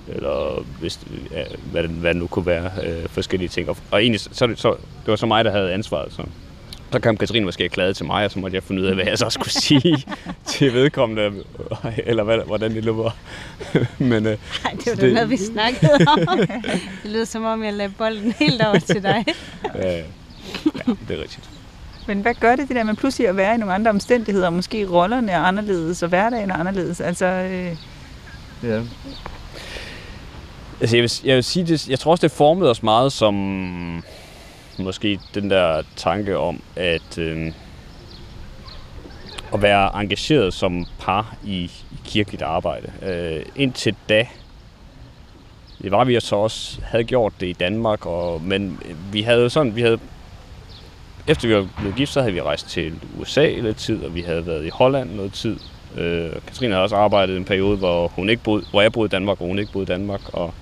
eller hvis, ja, hvad, det, hvad det nu kunne være, øh, forskellige ting. Og, og egentlig, så, så, det var så mig, der havde ansvaret. Så. Så kom Katrine måske klage til mig, og så måtte jeg finde ud af, hvad jeg så skulle sige til vedkommende, eller hvad, hvordan det løber. Men, øh, Nej, det var det noget, vi snakkede om. det lyder som om, jeg lagde bolden helt over til dig. ja, ja, det er rigtigt. Men hvad gør det, det der med pludselig at være i nogle andre omstændigheder, og måske rollerne er anderledes, og hverdagen er anderledes? Altså, øh... Ja. Altså, jeg vil, jeg vil sige, det, jeg tror også, det formede os meget som måske den der tanke om, at øh, at være engageret som par i, i kirkeligt arbejde. Øh, indtil da, det var vi så også havde gjort det i Danmark, og, men vi havde sådan, vi havde efter vi var blevet gift, så havde vi rejst til USA lidt tid, og vi havde været i Holland noget tid. Øh, Katrine havde også arbejdet en periode, hvor, hun ikke boede, hvor jeg boede i Danmark, og hun ikke boede i Danmark. Og,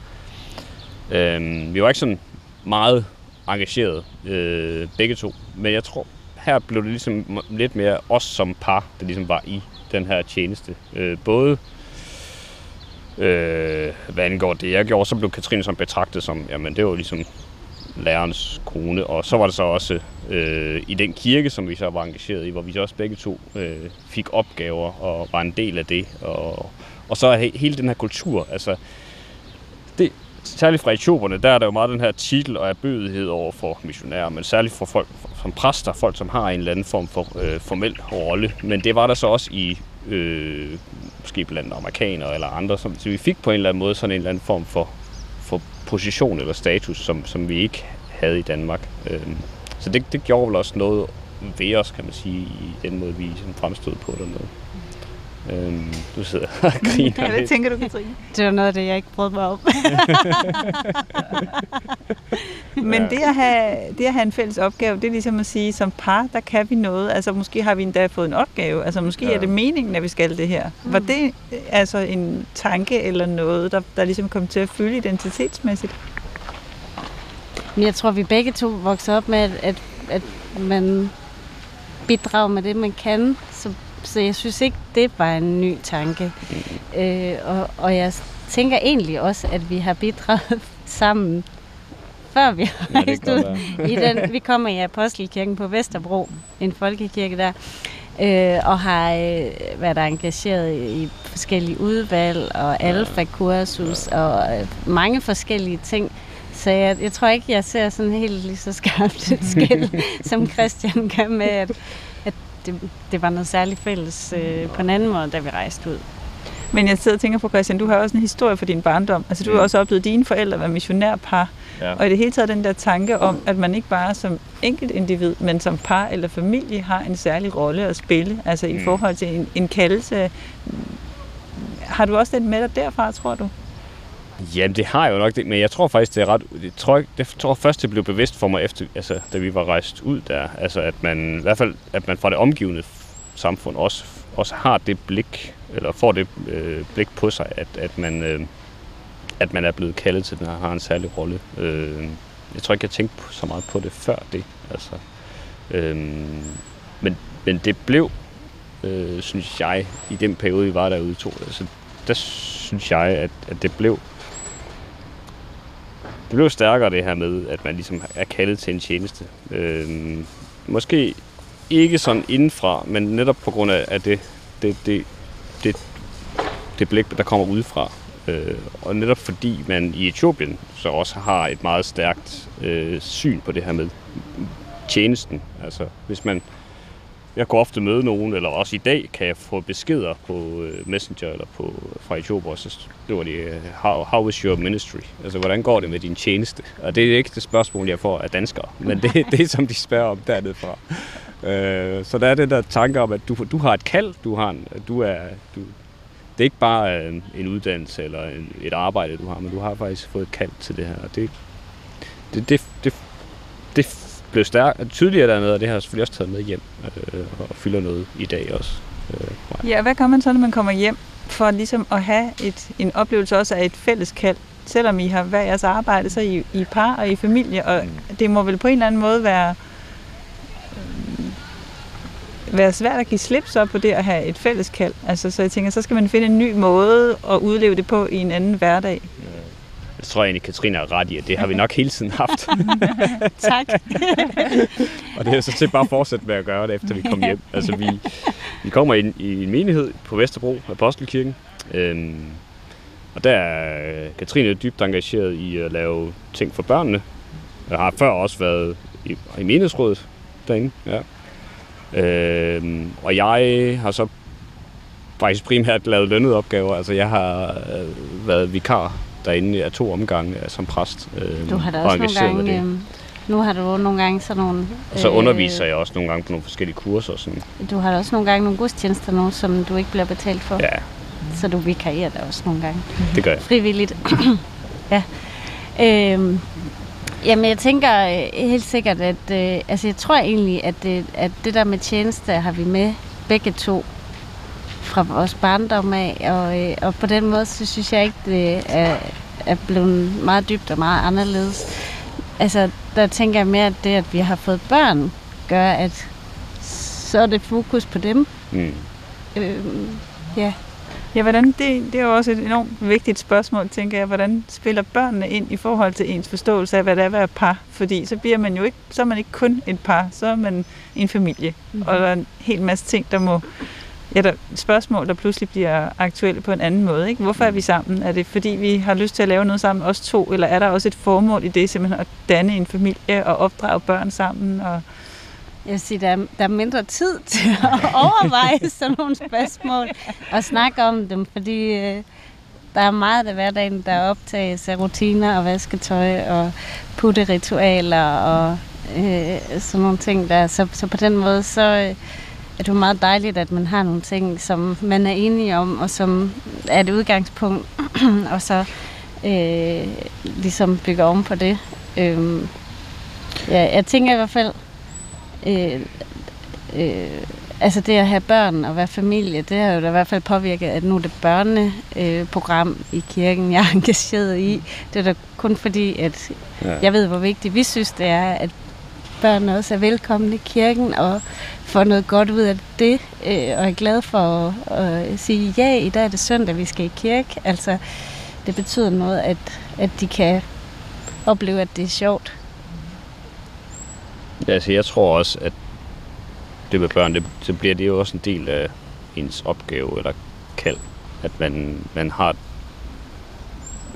øh, vi var ikke sådan meget engageret, øh, begge to. Men jeg tror, her blev det ligesom lidt mere os som par, der ligesom var i den her tjeneste. Øh, både øh, hvad angår det, jeg gjorde, så blev Katrine som betragtet som, jamen det var ligesom lærernes kone, og så var det så også øh, i den kirke, som vi så var engageret i, hvor vi så også begge to øh, fik opgaver og var en del af det. Og, og så he, hele den her kultur, altså særligt fra etioperne, der er der jo meget den her titel og erbødighed over for missionærer, men særligt for folk som præster, folk som har en eller anden form for øh, formel rolle. Men det var der så også i øh, måske blandt amerikanere eller andre, som, så vi fik på en eller anden måde sådan en eller anden form for, for position eller status, som, som vi ikke havde i Danmark. Øh, så det, det gjorde vel også noget ved os, kan man sige, i den måde, vi sådan fremstod på dernede. Øhm, du sidder og griner ja, Hvad tænker du, Katrine? Det var noget af det, jeg ikke brød mig om. Men det, at have, det at have en fælles opgave, det er ligesom at sige, som par, der kan vi noget. Altså måske har vi endda fået en opgave. Altså måske ja. er det meningen, at vi skal det her. Mm. Var det altså en tanke eller noget, der, der ligesom kom til at fylde identitetsmæssigt? Men jeg tror, vi begge to voksede op med, at, at, at man bidrager med det, man kan. Så jeg synes ikke, det var en ny tanke. Øh, og, og jeg tænker egentlig også, at vi har bidraget sammen, før vi har rejst ja, ud. I den, vi kommer i Apostelkirken på Vesterbro, en folkekirke der, øh, og har øh, været engageret i forskellige udvalg og alfa-kursus og øh, mange forskellige ting. Så jeg, jeg tror ikke, jeg ser sådan helt lige så skarpt et skæld, som Christian kan med, at det, det var noget særligt fælles øh, på en anden måde, da vi rejste ud. Men jeg sidder og tænker på, Christian, du har også en historie for din barndom. Altså, du har også oplevet dine forældre være missionærpar. Ja. Og i det hele taget den der tanke om, at man ikke bare som enkelt individ, men som par eller familie har en særlig rolle at spille. Altså i mm. forhold til en, en kaldelse. Har du også den med dig derfra, tror du? Jamen, det har jeg jo nok det, men jeg tror faktisk, det er ret... Det tror, det tror først, det blev bevidst for mig, efter, altså, da vi var rejst ud der. Altså, at man i hvert fald, at man fra det omgivende samfund også, også har det blik, eller får det øh, blik på sig, at, at, man, øh, at man er blevet kaldet til den her, har en særlig rolle. Øh, jeg tror ikke, jeg tænkte så meget på det før det. Altså, øh, men, men det blev, øh, synes jeg, i den periode, vi var derude to, altså, der synes jeg, at, at det blev det blev stærkere det her med, at man ligesom er kaldet til en tjeneste. Øh, måske ikke sådan indenfra, men netop på grund af at det, det, det, det, det blik, der kommer udefra. Øh, og netop fordi man i Etiopien så også har et meget stærkt øh, syn på det her med tjenesten. Altså hvis man jeg kan ofte møde nogen, eller også i dag kan jeg få beskeder på øh, Messenger eller på, fra Etiopia, så skriver de, øh, how, how is your ministry? Altså, hvordan går det med din tjeneste? Og det er ikke det spørgsmål, jeg får af danskere, men det, det er, som de spørger om dernede fra. Øh, så der er det der tanke om, at du, du har et kald, du har en, du er, du, det er ikke bare en, en uddannelse eller en, et arbejde, du har, men du har faktisk fået et kald til det her. Og det, det, det, det, det blev stærk, tydeligere dernede, og det har jeg selvfølgelig også taget med hjem øh, og fylder noget i dag også. Øh, ja, hvad gør man så, når man kommer hjem, for ligesom at have et, en oplevelse også af et fælles kald? Selvom I har hver jeres arbejde, så I, I par og i familie, og mm. det må vel på en eller anden måde være, øh, være svært at give slip så på det at have et fælles kald. Altså, så jeg tænker, så skal man finde en ny måde at udleve det på i en anden hverdag. Jeg tror egentlig, Katrine er ret i, at det har vi nok hele tiden haft. tak. og det er så til bare at fortsætte med at gøre det, efter vi kommer hjem. Altså, vi, vi kommer ind i en menighed på Vesterbro, Apostelkirken. Øhm, og der er Katrine dybt engageret i at lave ting for børnene. Jeg har før også været i, i menighedsrådet derinde. Ja. Øhm, og jeg har så faktisk primært lavet lønnede opgaver. Altså, jeg har øh, været vikar derinde af to omgange øh, som præst. Øh, du har da også nogle gange... Øh, nu har du nogle gange sådan nogle... Og så underviser øh, jeg også nogle gange på nogle forskellige kurser. Sådan. Du har da også nogle gange nogle gudstjenester nu, som du ikke bliver betalt for. Ja. Så du vikarierer der også nogle gange. Det gør jeg. Frivilligt. ja. Øh, Jamen, jeg tænker øh, helt sikkert, at øh, altså, jeg tror egentlig, at det, at det der med tjeneste har vi med begge to fra vores barndom af, og, øh, og på den måde, så synes jeg ikke, det er, er blevet meget dybt og meget anderledes. Altså, der tænker jeg mere, at det, at vi har fået børn, gør, at så er det fokus på dem. Mm. Øh, ja. Ja, hvordan, det, det er jo også et enormt vigtigt spørgsmål, tænker jeg. Hvordan spiller børnene ind i forhold til ens forståelse af, hvad det er at være par? Fordi så bliver man jo ikke, så er man ikke kun et par, så er man en familie. Mm-hmm. Og der er en hel masse ting, der må ja, der, spørgsmål, der pludselig bliver aktuelle på en anden måde. Ikke? Hvorfor er vi sammen? Er det fordi, vi har lyst til at lave noget sammen, os to? Eller er der også et formål i det, simpelthen at danne en familie og opdrage børn sammen? Og jeg siger, der er, der er mindre tid til at overveje sådan nogle spørgsmål og snakke om dem, fordi øh, der er meget af hverdagen, der optages af rutiner og vasketøj og putteritualer og øh, sådan nogle ting der. Så, så på den måde, så øh, er det meget dejligt, at man har nogle ting, som man er enige om, og som er et udgangspunkt, og så øh, ligesom bygger om på det. Øh, ja, jeg tænker i hvert fald, øh, øh, altså det at have børn og være familie, det har jo da i hvert fald påvirket, at nu er det børneprogram øh, i kirken, jeg er engageret i. Det er da kun fordi, at ja. jeg ved, hvor vigtigt vi synes, det er, at børn også er velkomne i kirken og får noget godt ud af det, øh, og er glad for at, at sige, ja, i dag er det søndag, vi skal i kirke. Altså, det betyder noget, at, at de kan opleve, at det er sjovt. Ja, altså jeg tror også, at det med børn, det, så bliver det jo også en del af ens opgave eller kald. At man, man har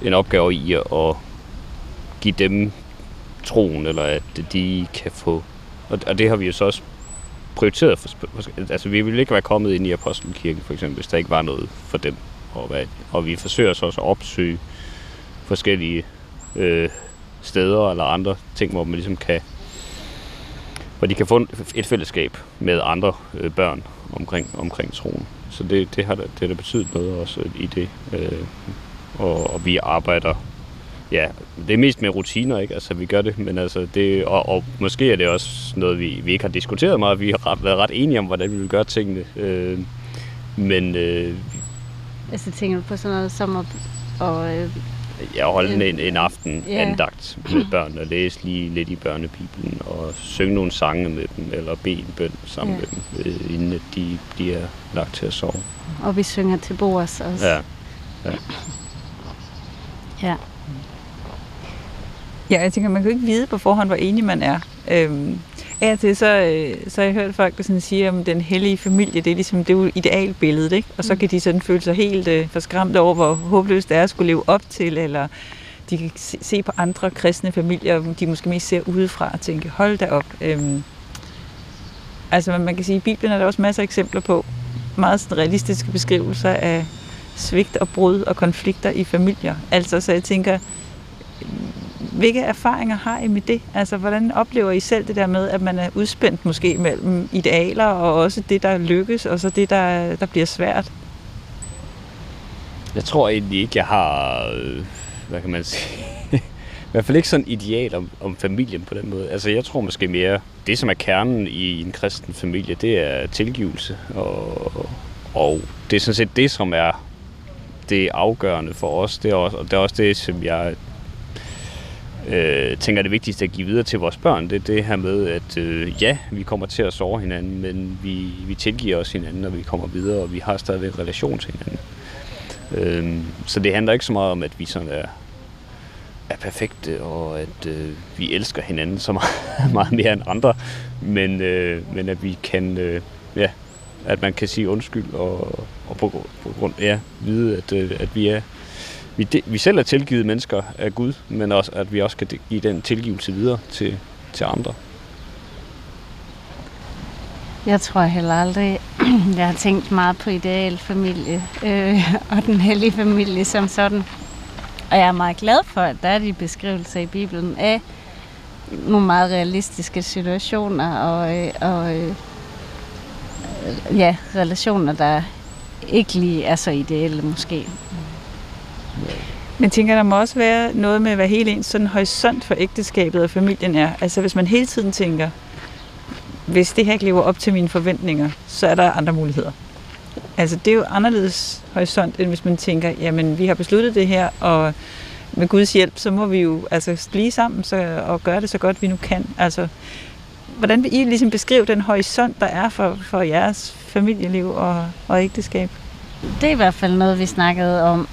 en opgave i at give dem troen, eller at de kan få... Og, og det har vi jo så også prioriteret. For, altså, vi ville ikke være kommet ind i Apostelkirken, for eksempel, hvis der ikke var noget for dem. Og, hvad, og vi forsøger så også at opsøge forskellige øh, steder eller andre ting, hvor man ligesom kan hvor de kan få et fællesskab med andre øh, børn omkring, omkring troen. Så det, det har det har betydet noget også i det. Øh, og, og vi arbejder ja, det er mest med rutiner, ikke? Altså, vi gør det, men altså, det, og, og måske er det også noget, vi, vi ikke har diskuteret meget. Vi har været ret enige om, hvordan vi vil gøre tingene. Øh, men... Øh, altså, tænker du på sådan noget som at, og, øh, ja, holde en, en aften yeah. andagt med børn og læse lige lidt i børnebibelen og synge nogle sange med dem eller bede en bøn sammen yeah. med dem, øh, inden de, de er lagt til at sove. Og vi synger til bords også. Ja. Ja. ja. Ja, jeg tænker, man kan jo ikke vide på forhånd, hvor enig man er. Øhm, af til, så, øh, så har jeg hørt folk, der sådan siger, om den hellige familie, det er ligesom det er idealbilledet, ikke? Og så mm. kan de sådan føle sig helt øh, forskræmt over, hvor håbløst det er at skulle leve op til, eller de kan se, se på andre kristne familier, de måske mest ser udefra og tænke, hold da op. Øhm, altså man kan sige, i Bibelen er der også masser af eksempler på meget sådan realistiske beskrivelser af svigt og brud og konflikter i familier. Altså, så jeg tænker, hvilke erfaringer har I med det? Altså, hvordan oplever I selv det der med, at man er udspændt måske mellem idealer, og også det, der lykkes, og så det, der, der bliver svært? Jeg tror egentlig ikke, jeg har, øh, hvad kan man sige, i hvert fald ikke sådan ideal om, om familien på den måde. Altså, jeg tror måske mere, det som er kernen i en kristen familie, det er tilgivelse, og, og det er sådan set det, som er det afgørende for os. Det er også, og det er også det, som jeg øh, tænker, det vigtigste at give videre til vores børn, det er det her med, at øh, ja, vi kommer til at sove hinanden, men vi, vi tilgiver os hinanden, når vi kommer videre, og vi har stadigvæk relation til hinanden. Øh, så det handler ikke så meget om, at vi sådan er er perfekte, og at øh, vi elsker hinanden så meget, meget mere end andre, men, øh, men at vi kan, øh, ja, at man kan sige undskyld og, og på, på grund ja, vide, at, øh, at vi er vi, de, vi selv er tilgivet mennesker af Gud, men også at vi også kan give den tilgivelse videre til, til andre. Jeg tror heller aldrig, jeg har tænkt meget på idealfamilie øh, og den hellige familie som sådan. Og jeg er meget glad for, at der er de beskrivelser i Bibelen af nogle meget realistiske situationer og, øh, og øh, ja, relationer, der ikke lige er så ideelle måske. Men tænker, der må også være noget med, hvad hele ens sådan horisont for ægteskabet og familien er. Altså hvis man hele tiden tænker, hvis det her ikke lever op til mine forventninger, så er der andre muligheder. Altså det er jo anderledes horisont, end hvis man tænker, jamen vi har besluttet det her, og med Guds hjælp, så må vi jo altså blive sammen så, og gøre det så godt, vi nu kan. Altså, hvordan vil I ligesom beskrive den horisont, der er for, for jeres familieliv og, og ægteskab? Det er i hvert fald noget, vi snakkede om,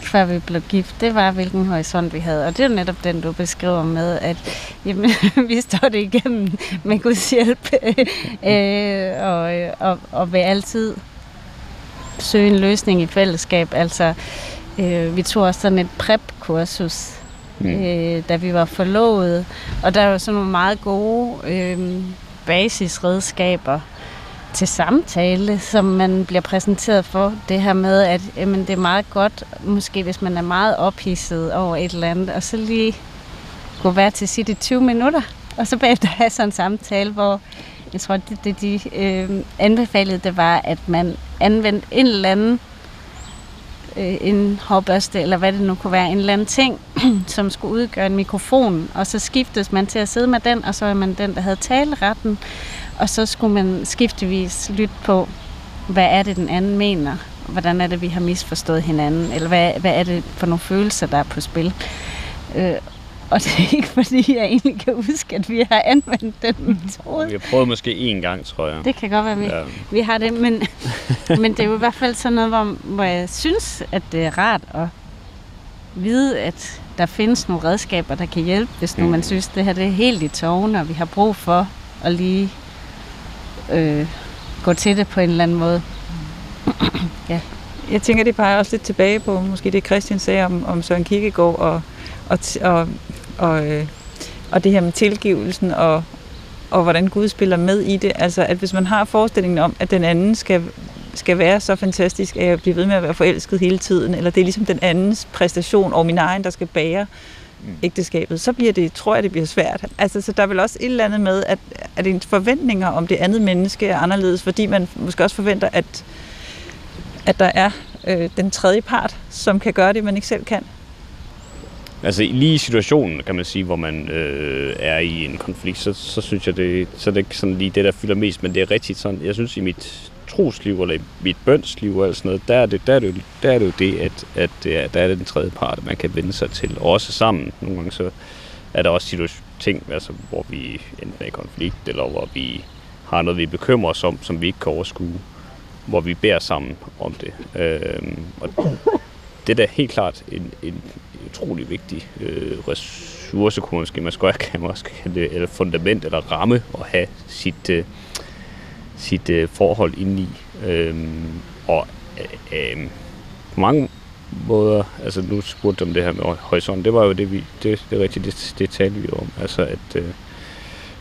før vi blev gift. Det var, hvilken horisont vi havde. Og det er jo netop den, du beskriver med, at jamen, vi står det igennem med Guds hjælp. øh, og, og, og vil altid søge en løsning i fællesskab. Altså, øh, vi tog også sådan et prep-kursus, mm. øh, da vi var forlovet. Og der var sådan nogle meget gode øh, basisredskaber til samtale, som man bliver præsenteret for. Det her med, at jamen, det er meget godt, måske hvis man er meget ophidset over et eller andet, og så lige gå være til sit i 20 minutter, og så bagefter have sådan en samtale, hvor jeg tror, det, det de øh, anbefalede, det var, at man anvendte en eller anden øh, en hårbørste, eller hvad det nu kunne være, en eller anden ting, som skulle udgøre en mikrofon, og så skiftes man til at sidde med den, og så er man den, der havde taleretten, og så skulle man skiftevis lytte på, hvad er det, den anden mener, og hvordan er det, vi har misforstået hinanden, eller hvad, hvad er det for nogle følelser, der er på spil. Øh, og det er ikke fordi, jeg egentlig kan huske, at vi har anvendt den metode. Vi har prøvet måske én gang, tror jeg. Det kan godt være, vi, ja. vi har det. Men, men det er jo i hvert fald sådan noget, hvor, hvor jeg synes, at det er rart at vide, at der findes nogle redskaber, der kan hjælpe, hvis nu mm. man synes, det her det er helt i tårne, og vi har brug for at lige øh, gå til det på en eller anden måde. ja. Jeg tænker, det peger også lidt tilbage på måske det, Christian sagde om, om Søren Kierkegaard og, og, og, og, øh, og det her med tilgivelsen og, og hvordan Gud spiller med i det. Altså, at hvis man har forestillingen om, at den anden skal, skal være så fantastisk, at jeg bliver ved med at være forelsket hele tiden, eller det er ligesom den andens præstation og min egen, der skal bære mm. ægteskabet, så bliver det, tror jeg, det bliver svært. Altså, så der er vel også et eller andet med, at, at en forventninger om det andet menneske er anderledes, fordi man måske også forventer, at, at der er øh, den tredje part, som kan gøre det, man ikke selv kan. Altså lige i situationen, kan man sige, hvor man øh, er i en konflikt, så, så synes jeg, det, så det er ikke sådan lige det, der fylder mest, men det er rigtigt sådan, jeg synes i mit trosliv, eller i mit bønsliv og sådan noget, der er det, der er det, jo, der er det jo det, at, at det er, der er det den tredje part, man kan vende sig til. Og også sammen. Nogle gange så er der også ting, altså, hvor vi enten er i konflikt, eller hvor vi har noget, vi bekymrer os om, som vi ikke kan overskue, hvor vi bærer sammen om det. Øh, og det er da helt klart en, en utrolig vigtig øh, ressource, kunne man måske, man skal, kan kalde det, eller fundament eller ramme at have sit, øh, sit øh, forhold indeni. Øhm, og øh, øh, på mange måder, altså nu spurgte om det her med horisont, det var jo det, vi, det, det er rigtigt, det, det talte vi om. Altså at, øh,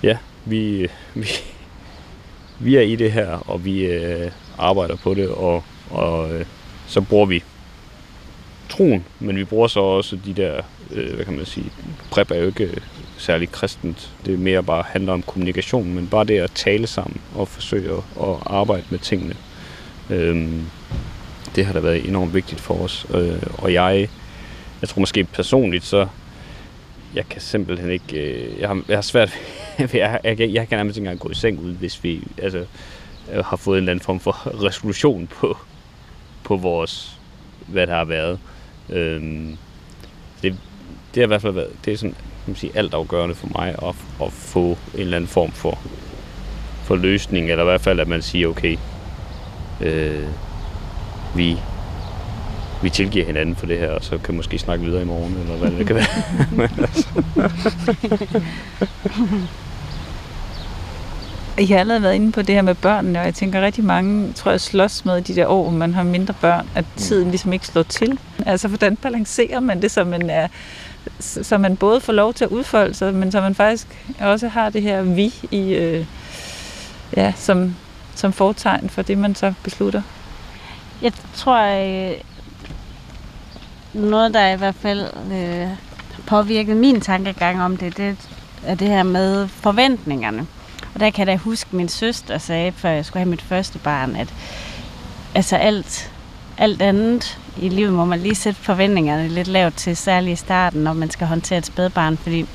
ja, vi, øh, vi, vi er i det her, og vi øh, arbejder på det, og, og øh, så bruger vi troen, men vi bruger så også de der, øh, hvad kan man sige, prep er jo ikke særligt kristent. Det er mere bare handler om kommunikation, men bare det at tale sammen og forsøge at, at arbejde med tingene. Øhm, det har da været enormt vigtigt for os. Øh, og jeg, jeg tror måske personligt, så jeg kan simpelthen ikke, øh, jeg, har, jeg har svært jeg, jeg, jeg, jeg kan nærmest ikke engang gå i seng ud, hvis vi altså, øh, har fået en eller anden form for resolution på, på vores, hvad der har været. Øhm, det, det har i hvert fald været, det er sådan, man sige, altafgørende for mig at, at få en eller anden form for, for løsning, eller i hvert fald, at man siger, okay, øh, vi, vi tilgiver hinanden for det her, og så kan vi måske snakke videre i morgen, eller hvad det kan være. Men altså, har allerede været inde på det her med børnene, og jeg tænker rigtig mange, tror jeg, slås med de der år, hvor man har mindre børn, at tiden ligesom ikke slår til. Altså, hvordan balancerer man det, så man, er, så man både får lov til at udfolde sig, men så man faktisk også har det her vi i, øh, ja, som, som fortegn for det, man så beslutter? Jeg tror, øh, noget, der i hvert fald øh, påvirkede påvirket min tankegang om det, det er det her med forventningerne. Og der kan jeg da huske, min søster sagde, før jeg skulle have mit første barn, at altså alt, alt andet i livet må man lige sætte forventningerne lidt lavt til, særligt i starten, når man skal håndtere et spædbarn, fordi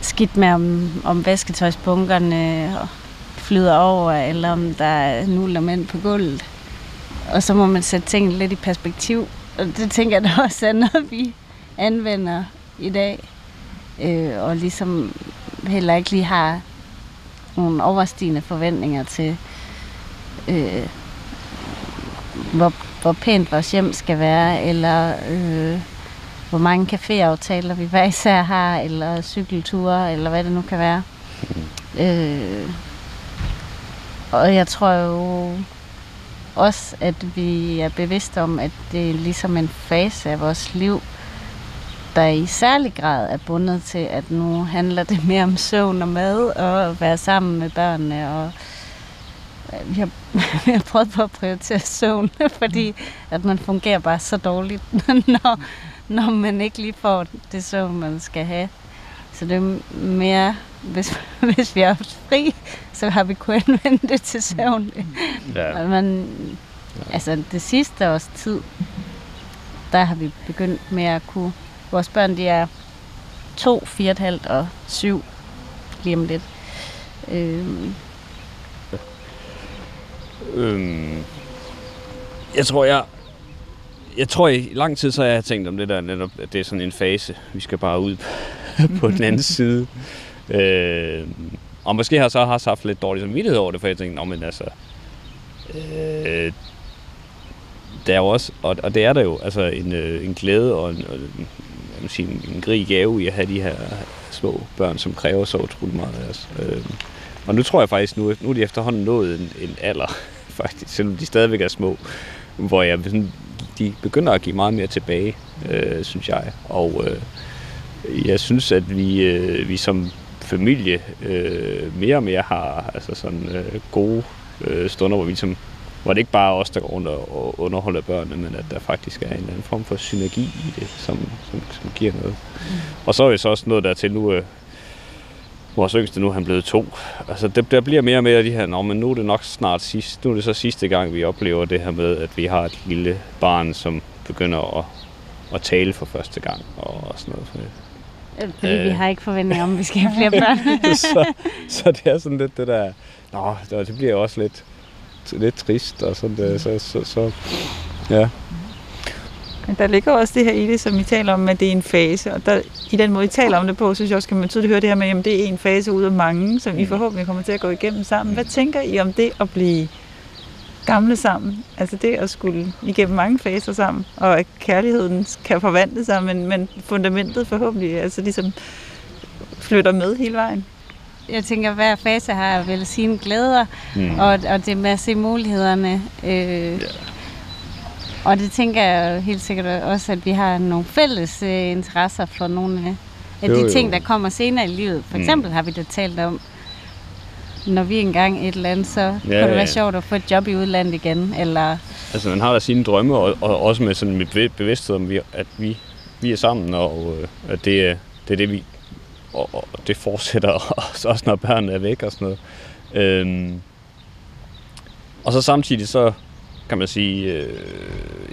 skidt med, om, om vasketøjsbunkerne flyder over, eller om der er nuller mænd på gulvet. Og så må man sætte tingene lidt i perspektiv. Og det tænker jeg da også er noget, vi anvender i dag. Øh, og ligesom heller ikke lige har nogle overstigende forventninger til, øh, hvor, hvor pænt vores hjem skal være, eller øh, hvor mange caféaftaler vi hver især har, eller cykelture, eller hvad det nu kan være. Øh, og jeg tror jo også, at vi er bevidste om, at det er ligesom en fase af vores liv, der i særlig grad er bundet til, at nu handler det mere om søvn og mad og at være sammen med børnene. Og øh, har, vi har prøvet på at prioritere søvn, fordi at man fungerer bare så dårligt, når, når man ikke lige får det søvn, man skal have. Så det er mere, hvis, hvis vi haft fri, så har vi kunnet anvende det til søvn. ja. Men, altså det sidste års tid, der har vi begyndt med at kunne Vores børn, de er to, fire et halvt og syv lige om lidt. Øhm. Øhm, jeg tror, jeg, jeg tror i lang tid, så har jeg tænkt om det der netop, at det er sådan en fase. Vi skal bare ud på den anden side. Øh, og måske har jeg så også haft lidt dårlig samvittighed over det, for jeg tænkte, men altså, øh, der er jo også, og, og det er der jo, altså en, øh, en glæde og en, og en man sige, en grig gave i at have de her små børn, som kræver så utroligt meget af os. Øh, og nu tror jeg faktisk, nu, nu er de efterhånden nået en, en alder, faktisk, selvom de stadigvæk er små, hvor jeg sådan, de begynder at give meget mere tilbage, øh, synes jeg. Og øh, jeg synes, at vi, øh, vi som familie øh, mere og mere har altså sådan, øh, gode øh, stunder, hvor vi som hvor det ikke bare er os, der går rundt og underholder børnene, men at der faktisk er en eller anden form for synergi i det, som, som, som giver noget. Mm. Og så er vi så også noget der til nu, øh, vores yngste nu han blevet to. Altså det, der bliver mere og mere af de her, Nå, men nu er det nok snart sidst, nu er det så sidste gang, vi oplever det her med, at vi har et lille barn, som begynder at, at tale for første gang og, og sådan noget. Fordi øh, vi har ikke forventning om, at vi skal have flere børn. så, så det er sådan lidt det der, nå, det bliver også lidt, lidt trist, og sådan der, så, så, så, ja. Men der ligger også det her i det, som I taler om, at det er en fase, og der, i den måde, I taler om det på, synes jeg også, kan man tydeligt høre det her med, at det er en fase ud af mange, som I mm. forhåbentlig kommer til at gå igennem sammen. Hvad tænker I om det at blive gamle sammen? Altså det at skulle igennem mange faser sammen, og at kærligheden kan forvandle sig, men, men fundamentet forhåbentlig altså ligesom flytter med hele vejen jeg tænker, at hver fase har vel sine glæder, mm. og, og det med at se mulighederne. Øh, yeah. Og det tænker jeg helt sikkert også, at vi har nogle fælles øh, interesser for nogle af, af jo, de ting, jo. der kommer senere i livet. For mm. eksempel har vi da talt om, når vi engang et eller andet, så ja, kunne det være ja. sjovt at få et job i udlandet igen. Eller... Altså man har da sine drømme, og, og også med sådan mit bevidsthed om, at vi, vi er sammen, og øh, at det, det er det, vi og, og det fortsætter også, også, når børnene er væk og sådan noget. Øhm, og så samtidig så kan man sige, øh,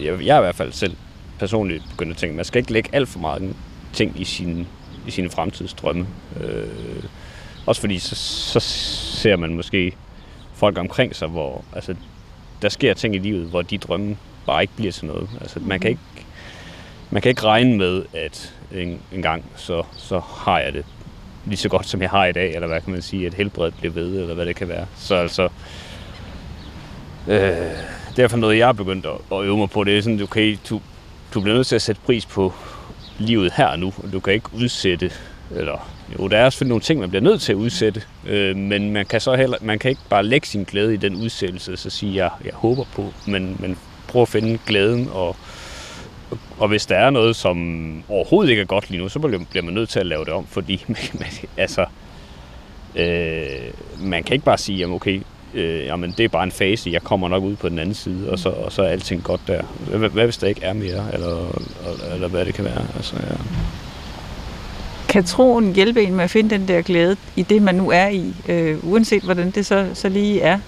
jeg, jeg er i hvert fald selv personligt begyndt at tænke, man skal ikke lægge alt for meget ting i sine, i sine fremtidsdrømme. Øh, også fordi så, så ser man måske folk omkring sig, hvor altså, der sker ting i livet, hvor de drømme bare ikke bliver til noget. Altså, man kan ikke man kan ikke regne med, at en, en gang, så, så har jeg det lige så godt, som jeg har i dag, eller hvad kan man sige, at helbredet bliver ved, eller hvad det kan være. Så altså, øh, det er i hvert fald noget, jeg er begyndt at, at øve mig på. Det er sådan, okay, du, du bliver nødt til at sætte pris på livet her og nu, og du kan ikke udsætte, eller jo, der er selvfølgelig nogle ting, man bliver nødt til at udsætte, øh, men man kan så heller, man kan ikke bare lægge sin glæde i den udsættelse, så sige, jeg, jeg håber på, men, men prøv at finde glæden, og, og hvis der er noget, som overhovedet ikke er godt lige nu, så bliver man nødt til at lave det om, fordi man, altså, øh, man kan ikke bare sige, jamen okay, øh, jamen det er bare en fase, jeg kommer nok ud på den anden side, og så, og så er alting godt der. Hvad, hvad hvis der ikke er mere, eller, eller hvad det kan være? Altså, ja. Kan troen hjælpe en med at finde den der glæde i det, man nu er i, øh, uanset hvordan det så, så lige er?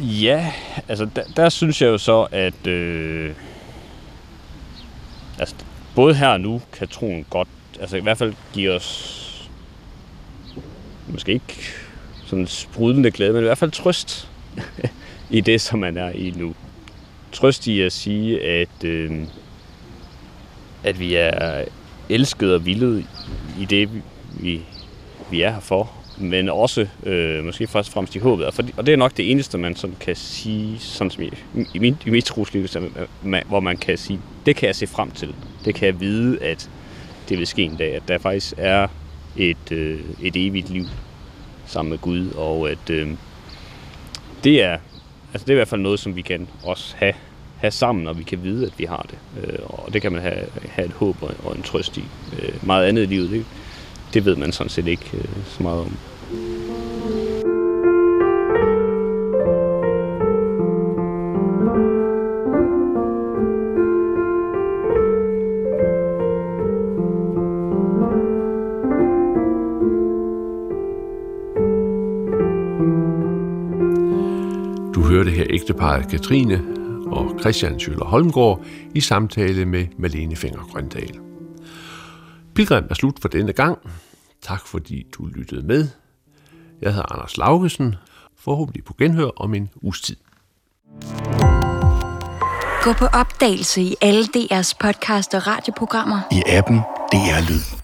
Ja, altså der, der synes jeg jo så, at øh, altså, både her og nu kan troen godt, altså i hvert fald give os måske ikke sådan sprudlende glæde, men i hvert fald trøst i det, som man er i nu. Trøst i at sige, at, øh, at vi er elsket og vildet i det, vi, vi er her for, men også øh, måske først og fremmest i håbet. Og, for, og det er nok det eneste, man sådan kan sige, sådan som i, i, min, i mit trosliv, hvor man kan sige, det kan jeg se frem til. Det kan jeg vide, at det vil ske en dag, at der faktisk er et, øh, et evigt liv sammen med Gud, og at øh, det er altså det er i hvert fald noget, som vi kan også have, have sammen, og vi kan vide, at vi har det. Øh, og det kan man have, have et håb og, og en trøst i. Øh, meget andet i livet, det, det ved man sådan set ikke øh, så meget om. Ægteparet Katrine og Christian Schüller Holmgaard i samtale med Malene Finger Grøndal. Pilgrim er slut for denne gang. Tak fordi du lyttede med. Jeg hedder Anders Laugesen. Forhåbentlig på genhør om en uges tid. Gå på opdagelse i alle DR's podcast og radioprogrammer. I appen DR Lyd.